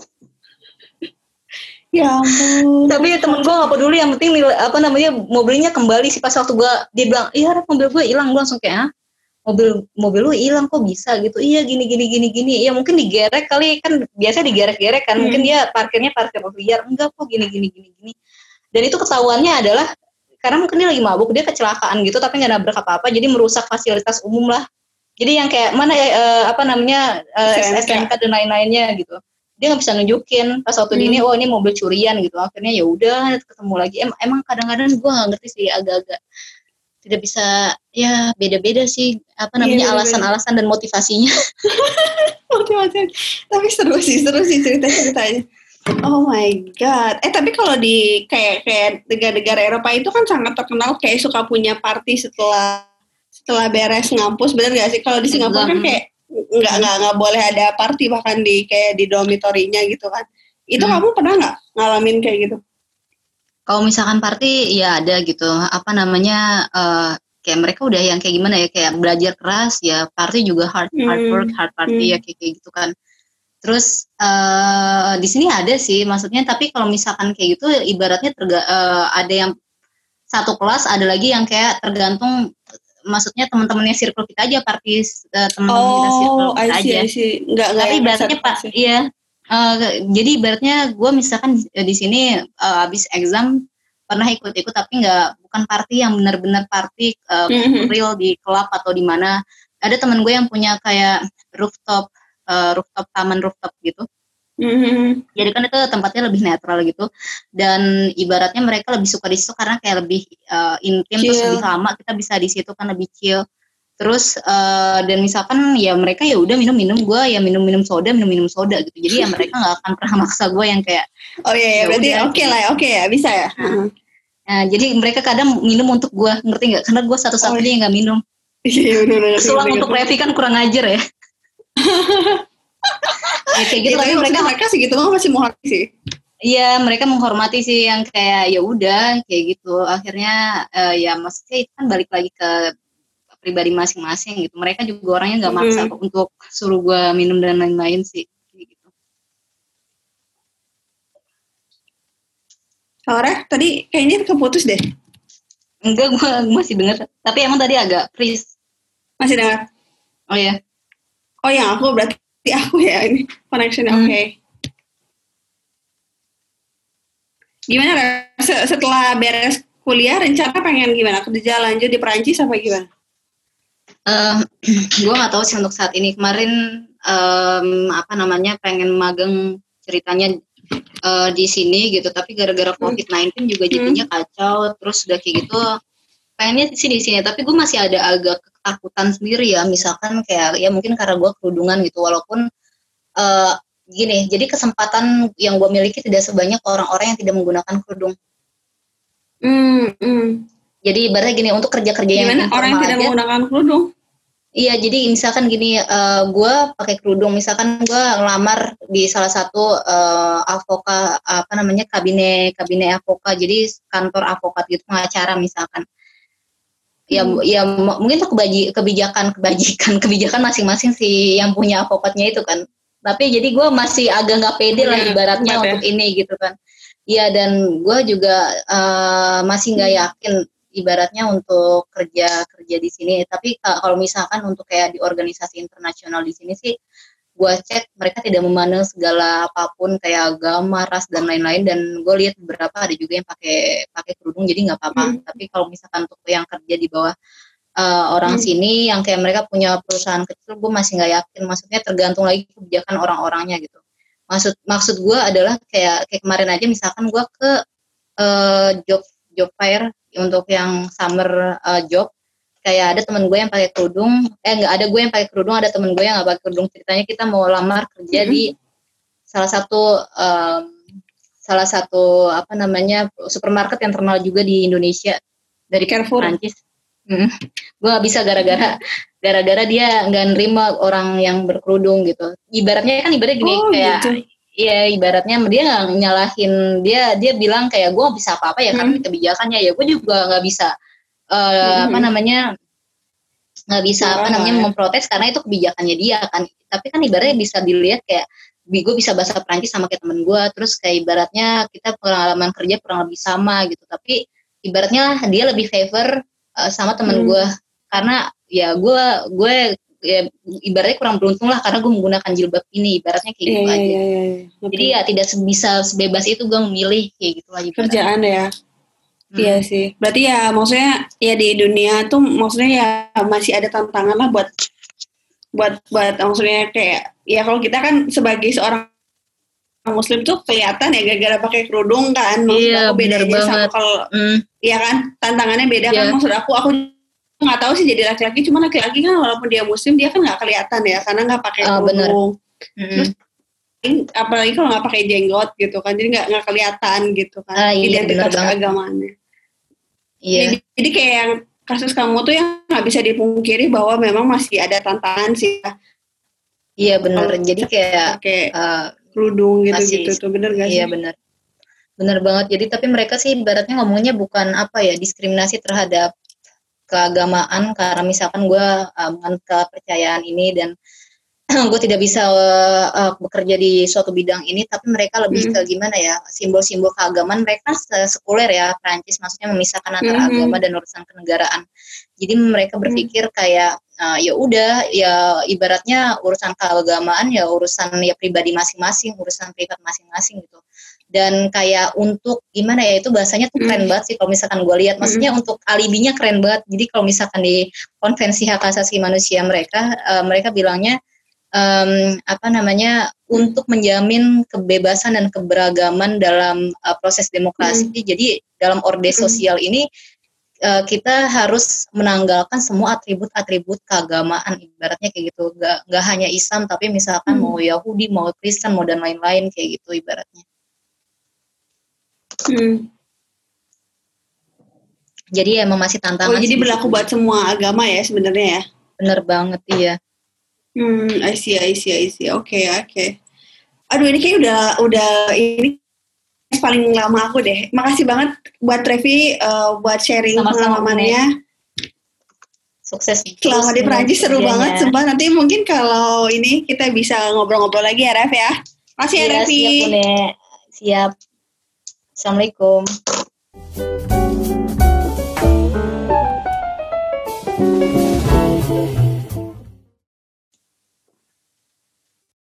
Ya ampun. Tapi temen gue gak peduli, yang penting apa namanya mobilnya kembali sih pas waktu gue dia bilang, iya mobil gue hilang, gue langsung kayak, ah, mobil mobil lu hilang kok bisa? Gitu. Iya gini gini gini gini. Ya mungkin digerek kali kan biasa digerek-gerek kan hmm. mungkin dia parkirnya parkir liar. Enggak kok gini gini gini gini. Dan itu ketahuannya adalah karena mungkin dia lagi mabuk dia kecelakaan gitu tapi nggak nabrak apa apa jadi merusak fasilitas umum lah. Jadi yang kayak mana ya uh, apa namanya uh, eh, SNK dan lain-lainnya gitu dia nggak bisa nunjukin pas waktu hmm. ini oh ini mobil curian gitu akhirnya ya udah ketemu lagi em emang kadang-kadang gue nggak ngerti sih agak-agak tidak bisa ya beda-beda sih apa namanya iya, alasan-alasan dan motivasinya. <laughs> Motivasi. Tapi seru sih, seru sih cerita-ceritanya. Oh my god. Eh tapi kalau di kayak kayak negara-negara Eropa itu kan sangat terkenal kayak suka punya party setelah setelah beres ngampus, bener gak sih? Kalau di Singapura kan kayak nggak nggak nggak boleh ada party bahkan di kayak di dormitorinya gitu kan. Itu hmm. kamu pernah nggak ngalamin kayak gitu? kalau misalkan party ya ada gitu apa namanya uh, kayak mereka udah yang kayak gimana ya kayak belajar keras ya party juga hard hmm. hard work hard party ya, hmm. ya kayak, kayak gitu kan terus uh, di sini ada sih maksudnya tapi kalau misalkan kayak gitu ibaratnya terga, uh, ada yang satu kelas ada lagi yang kayak tergantung maksudnya teman-temannya circle kita aja party uh, teman-teman oh, kita circle kita see, aja. Nggak, tapi ibaratnya pak iya. Uh, jadi ibaratnya gue misalkan di sini uh, habis exam pernah ikut-ikut tapi nggak bukan party yang benar-benar party uh, mm-hmm. real di klub atau di mana. Ada teman gue yang punya kayak rooftop uh, rooftop taman rooftop gitu mm-hmm. jadi kan itu tempatnya lebih netral gitu. Dan ibaratnya mereka lebih suka di situ karena kayak lebih uh, intim chill. terus lebih lama kita bisa di situ kan lebih chill. Terus uh, dan misalkan ya mereka ya udah minum minum gue ya minum minum soda minum minum soda gitu. Jadi ya mereka nggak akan pernah maksa gue yang kayak oh iya, iya. Ya berarti oke okay lah oke okay ya. Bisa ya? Nah, nah, jadi mereka kadang minum untuk gue ngerti nggak? Karena gue satu-satunya oh, yang nggak minum. <laughs> Iya benar selang untuk Revi kan kurang ajar ya <laughs> ya, kayak gitu tapi mereka mereka sih gitu masih mau sih. Iya, mereka menghormati sih yang kayak ya udah kayak gitu. Akhirnya uh, ya maksudnya itu kan balik lagi ke pribadi masing-masing gitu. Mereka juga orangnya nggak maksa hmm. untuk suruh gue minum dan lain-lain sih gitu. Laura tadi kayaknya keputus deh. Enggak gue masih dengar tapi emang tadi agak freeze. Masih dengar oh ya oh yang aku berarti aku ya ini connection hmm. oke okay. gimana setelah beres kuliah rencana pengen gimana kerja lanjut di Perancis apa gimana <clears throat> Uh, gue nggak tahu sih untuk saat ini kemarin um, apa namanya pengen magang ceritanya uh, di sini gitu tapi gara-gara hmm. COVID-19 juga jadinya hmm. kacau terus udah kayak gitu pengennya sih di sini tapi gue masih ada agak ketakutan sendiri ya misalkan kayak ya mungkin karena gue kerudungan gitu walaupun uh, gini jadi kesempatan yang gue miliki tidak sebanyak orang-orang yang tidak menggunakan kerudung. Hmm, hmm. Jadi ibaratnya gini untuk kerja-kerja yang orang yang tidak aja, menggunakan kerudung? Iya, jadi misalkan gini, uh, eh, gue pakai kerudung, misalkan gue ngelamar di salah satu uh, avoka apa namanya kabine kabine avoka, jadi kantor avokat gitu pengacara misalkan. Ya, hmm. ya mungkin itu kebijakan kebajikan <laughs> kebijakan masing-masing si yang punya avokatnya itu kan. Tapi jadi gue masih agak nggak pede lah iya, ibaratnya ya, untuk ini gitu kan. Iya dan gue juga uh, masih nggak yakin ibaratnya untuk kerja kerja di sini. Tapi kalau misalkan untuk kayak di organisasi internasional di sini sih, gue cek mereka tidak memandang segala apa pun kayak agama, ras dan lain-lain. Dan gue lihat beberapa ada juga yang pakai pakai kerudung, jadi nggak apa-apa. Hmm. Tapi kalau misalkan untuk yang kerja di bawah uh, orang hmm. sini yang kayak mereka punya perusahaan kecil gue masih nggak yakin maksudnya tergantung lagi kebijakan orang-orangnya gitu maksud maksud gue adalah kayak kayak kemarin aja misalkan gue ke uh, job job fair untuk yang summer uh, job kayak ada temen gue yang pakai kerudung eh nggak ada gue yang pakai kerudung ada temen gue yang nggak pakai kerudung ceritanya kita mau lamar kerja hmm. di salah satu um, salah satu apa namanya supermarket yang terkenal juga di Indonesia dari Carrefour Prancis Hmm. gue gak bisa gara-gara gara-gara dia nggak nerima orang yang berkerudung gitu. Ibaratnya kan ibaratnya gini oh, kayak gitu. Iya ibaratnya dia nggak nyalahin dia dia bilang kayak gue bisa apa apa ya hmm. kan kebijakannya ya gue juga nggak bisa uh, hmm. apa namanya nggak bisa apa namanya memprotes karena itu kebijakannya dia kan. Tapi kan ibaratnya bisa dilihat kayak gue bisa bahasa Prancis sama kayak temen gue terus kayak ibaratnya kita pengalaman kerja kurang lebih sama gitu. Tapi ibaratnya dia lebih favor uh, sama teman hmm. gue. Karena ya gue gue ya ibaratnya kurang beruntung lah karena gue menggunakan jilbab ini ibaratnya kayak gitu yeah, aja. yeah, yeah, yeah. jadi ya tidak bisa sebebas itu gue memilih kayak gitu lagi kerjaan ya hmm. iya sih. Berarti ya maksudnya ya di dunia tuh maksudnya ya masih ada tantangan lah buat buat buat maksudnya kayak ya kalau kita kan sebagai seorang muslim tuh kelihatan ya gara-gara pakai kerudung kan. Maksud iya, aku beda sama kalau mm. ya kan tantangannya beda yeah. kan. Iya. maksud aku aku nggak tahu sih jadi laki-laki cuma laki-laki kan walaupun dia muslim dia kan nggak kelihatan ya karena nggak pakai oh, kerudung. Terus apalagi kalau nggak pakai jenggot gitu kan jadi nggak nggak kelihatan gitu kan. Ah, iya, identitas iya. jadi, jadi kayak yang kasus kamu tuh yang nggak bisa dipungkiri bahwa memang masih ada tantangan sih. Ya. iya benar jadi kayak kayak uh, kerudung gitu gitu tuh bener gak sih? iya benar benar banget. Jadi tapi mereka sih ibaratnya ngomongnya bukan apa ya diskriminasi terhadap keagamaan karena misalkan gue um, kepercayaan ini dan <clears throat> gue tidak bisa uh, bekerja di suatu bidang ini tapi mereka lebih hmm. ke gimana ya simbol-simbol keagamaan mereka sekuler ya Prancis maksudnya memisahkan antara hmm. agama dan urusan kenegaraan jadi mereka hmm. berpikir hmm. kayak uh, ya udah ya ibaratnya urusan keagamaan ya urusan ya pribadi masing-masing urusan privat masing-masing gitu dan kayak untuk gimana ya itu bahasanya tuh keren mm. banget sih kalau misalkan gue lihat maksudnya mm. untuk alibinya keren banget jadi kalau misalkan di konvensi hak asasi manusia mereka uh, mereka bilangnya um, apa namanya untuk menjamin kebebasan dan keberagaman dalam uh, proses demokrasi mm. jadi dalam orde sosial mm. ini uh, kita harus menanggalkan semua atribut-atribut keagamaan ibaratnya kayak gitu gak, gak hanya Islam tapi misalkan mm. mau Yahudi mau Kristen mau dan lain-lain kayak gitu ibaratnya Hmm. Jadi emang masih tantangan. Oh, jadi berlaku buat semua agama ya sebenarnya ya? Bener banget iya. Hmm, I see, I see, I see. Oke, okay, oke. Okay. Aduh, ini kayak udah udah ini paling lama aku deh. Makasih banget buat Trevi uh, buat sharing Sama-sama pengalamannya. Sukses. Selama di Perancis seru banget, sumpah. Nanti mungkin kalau ini kita bisa ngobrol-ngobrol lagi ya, Ref ya. Makasih ya, ya Revi. Siap, Siap. Assalamualaikum.